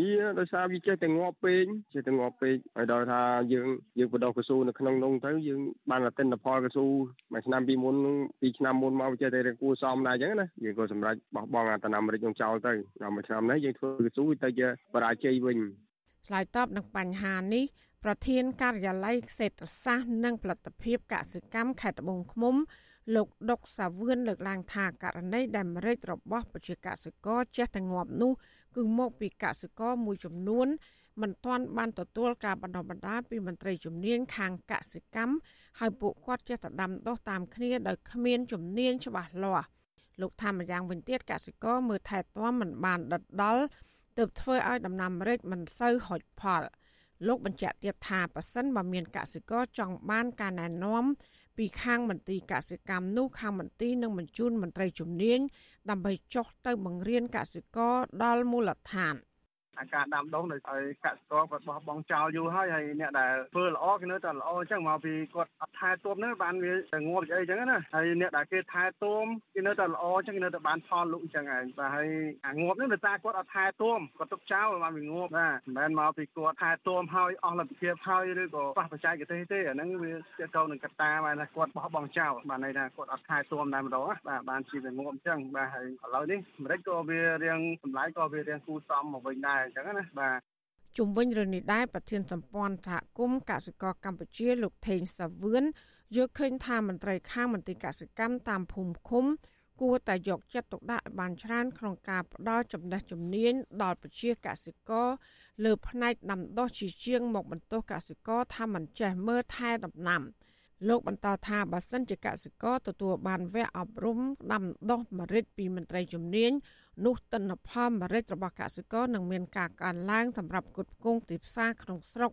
ងារដោយសារវាចេះតែងាប់ពេកចេះតែងាប់ពេកហើយដល់ថាយើងយើងបដោះកស៊ូនៅក្នុងនោះទៅយើងបានអតិនផលកស៊ូមួយឆ្នាំពីមុនពីឆ្នាំមុនមកចេះតែគួសមដែរអញ្ចឹងណាយើងក៏សម្រេចបោះបង់អាតំណាអាមេរិកនឹងចោលទៅដល់មួយឆ្នាំនេះយើងធ្វើកស៊ូទៅជាបរាជ័យវិញឆ្លើយតបនឹងបញ្ហានេះ ប្រធានការិយាល័យសេដ្ឋសាស្ត្រនិងផលិតភាពកសិកម្មខេត្តត្បូងឃ្មុំ លោកដុកសាវឿនលើកឡើងថាករណីដែលម្រេចរបស់ប្រជាកសិករចេះតែងាប់នោះគឺមកពីកសិករមួយចំនួនមិនទាន់បានទទួលការបណ្ដុះបណ្ដាលពីមន្ត្រីជំនាញខាងកសិកម្មហើយពួកគាត់ចេះតែដាំដុះតាមគ្នាដោយគ្មានជំនាញច្បាស់លាស់លោកថាម្យ៉ាងវិញទៀតកសិករមើលថែទាំមិនបានដិតដល់ទើបធ្វើឲ្យដំណាំម្រេចមិនសូវហុចផល លោកបញ្ជាក់ទៀតថាប៉ះសិនបើមានកសិករចង់បានការណែនាំពីខាងមន្ទីរកសិកម្មនោះខាងមន្ទីរនឹងបញ្ជូនមន្ត្រីជំនាញដើម្បីចុះទៅបង្រៀនកសិករដល់មូលដ្ឋាន។ អាការដាំដុះនៅឲ្យកសិករគាត់បោះបង់ចោលយូរហើយហើយអ្នកដែលធ្វើល្អគេនៅតែល្អអញ្ចឹងមកពីគាត់អត់ថែទាំហ្នឹងបានវាតែងាប់អីអញ្ចឹងណាហើយអ្នកដែលគេថែទាំគេនៅតែល្អអញ្ចឹងគេនៅតែបានផលលុកអញ្ចឹងឯងបាទហើយអាងាប់ហ្នឹងដោយសារគាត់អត់ថែទាំគាត់ទុកចោលបានវាងាប់ណាមិនមែនមកពីគាត់ថែទាំហើយអស់លទ្ធភាពហើយឬក៏ប៉ះបច្ចេកទេសទេអាហ្នឹងវាជាទៅនឹងកត្តាបានថាគាត់បោះបង់ចោលបានន័យថាគាត់អត់ថែទាំតែម្ដងបាទបានជាវាងាប់អញ្ចឹងបាទហើយឥឡូវនេះអាមេរិកក៏វារៀងតម្លៃក៏វារៀងគូសមមកវិញដែរអញ្ចឹងណាបាទជុំវិញរឿងនេះដែរប្រធានសម្ព័ន្ធសហគមន៍កសិករកម្ពុជាលោកថេងសាវឿនយល់ឃើញថាមន្ត្រីខាងមន្ទីរកសិកម្មតាមភូមិឃុំ គួរតែយកចិត្តទុកដាក់ឲ្យបានច្រើនក្នុងការផ្ដល់ចំណេះជំនាញដល់ប្រជាកសិករលើផ្នែកដាំដុះជាជាងមកបន្ទោសកសិករថាមិនចេះមើលថែដំណាំលោកបន្តថាបើសិនជាកសិករទទួលបានវគ្គអប់រំដាំដុះម្រេចពីមន្ត្រីជំនាញ នោះទិន្នផលម្រេចរបស់កសិករនឹងមានការកើនឡើងសម្រាប់គុតគងទីផ្សារក្នុងស្រុក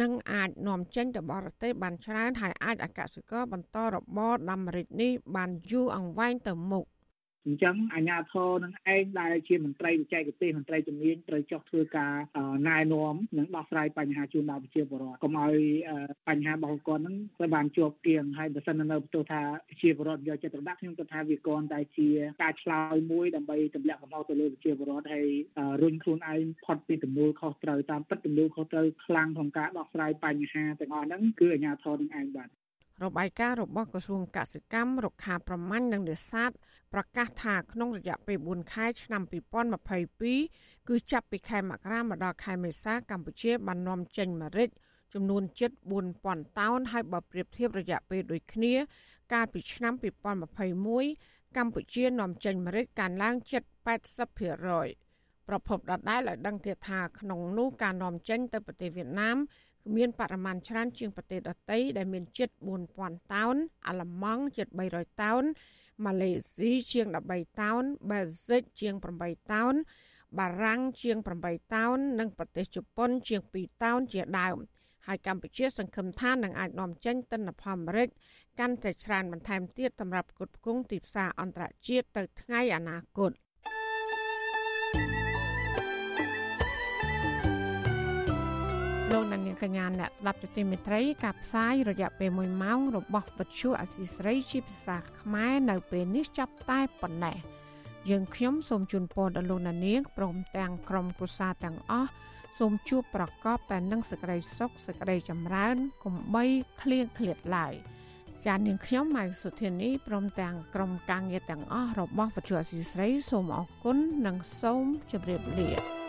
និងអាចនាំចេញទៅបរទេសបានច្រើនហើយអាចឲ្យកសិករបន្តរបរដាំម្រេចនេះបានយូរអង្វែងទៅមុខ អញ្ចឹងអាជ្ញាធរនឹងឯងដែលជាមន្ត្រីបច្ចេកទេសមន្ត្រីជំនាញត្រូវចុះធ្វើការណែនាំនិងដោះស្រាយបញ្ហាជូនដល់ប្រជាពលរដ្ឋកុំឲ្យបញ្ហារបស់គាត់នឹងត្រូវបានជាប់គៀងហើយបើសិននៅបន្ទោសថាប្រជាពលរដ្ឋយកចិត្តទុកដាក់ខ្ញុំគិតថាវាគ្រាន់តែជាការឆ្លើយមួយដើម្បីទម្លាក់កំហុសទៅលើប្រជាពលរដ្ឋហើយរុញខ្លួនឯងផុតពីទំនួលខុសត្រូវតាមពិតទំនួលខុសត្រូវខ្លាំងក្នុងការដោះស្រាយបញ្ហាទាំងអស់ហ្នឹងគឺអាជ្ញាធរនឹងឯងបាទ របាយការណ៍របស់ក្រសួងកសិកម្មរុក្ខាប្រមាញ់និងនេសាទប្រកាសថាក្នុងរយៈពេល4ខែឆ្នាំ2022គឺចាប់ពីខែមករាមកដល់ខែមេសាកម្ពុជាបាននាំចេញម្រេចចំនួនជិត4000តោនហើយបើប្រៀបធៀបរយៈពេលដូចគ្នា កាលពីឆ្នាំ2021កម្ពុជានាំចេញម្រេចកើនឡើងជិត80%ប្រភពដដែលឲ្យដឹងទៀតថាក្នុងនោះការនាំចេញទៅប្រទេសវៀតណាមគឺ មានបរិមាណច្រើនជាងប្រទេសដទៃដែលមានជិត4000តោនអាល្លឺម៉ង់ជិត300តោនម៉ាឡេស៊ីជាង13តោនបែលហ្សិកជាង8តោនបារាំងជាង8តោននិងប្រទេសជប៉ុនជាង2តោនជាដើមហើយកម្ពុជាសង្ឃឹមថានឹងអាចនាំចេញទិន្នផលអាមេរិកកាន់តែច្រើនបន្ថែមទៀតសម្រាប់គុតគងទីផ្សារអន្តរជាតិទៅថ្ងៃអនាគត កនាងកញ្ញាអ្នកស្ដាប់ទទីមេត្រីការផ្សាយរយៈពេល1ម៉ោងរបស់វិទ្យុអសីស្រីជាភាសាខ្មែរនៅពេលនេះចាប់តែប៉ុណ្ណេះយើងខ្ញុំសូមជូនពរដល់លោកនាងព្រមទាំងក្រុមគ្រួសារទាំងអស់សូមជួបប្រកបតែនឹងសេចក្តីសុខសេចក្តីចម្រើនកុំបីឃ្លៀងឃ្លាតឡើយចាននាងខ្ញុំម៉ៃសុធានីព្រមទាំងក្រុមការងារទាំងអស់របស់វិទ្យុអសីស្រីសូមអរគុណនិងសូមជម្រាបលា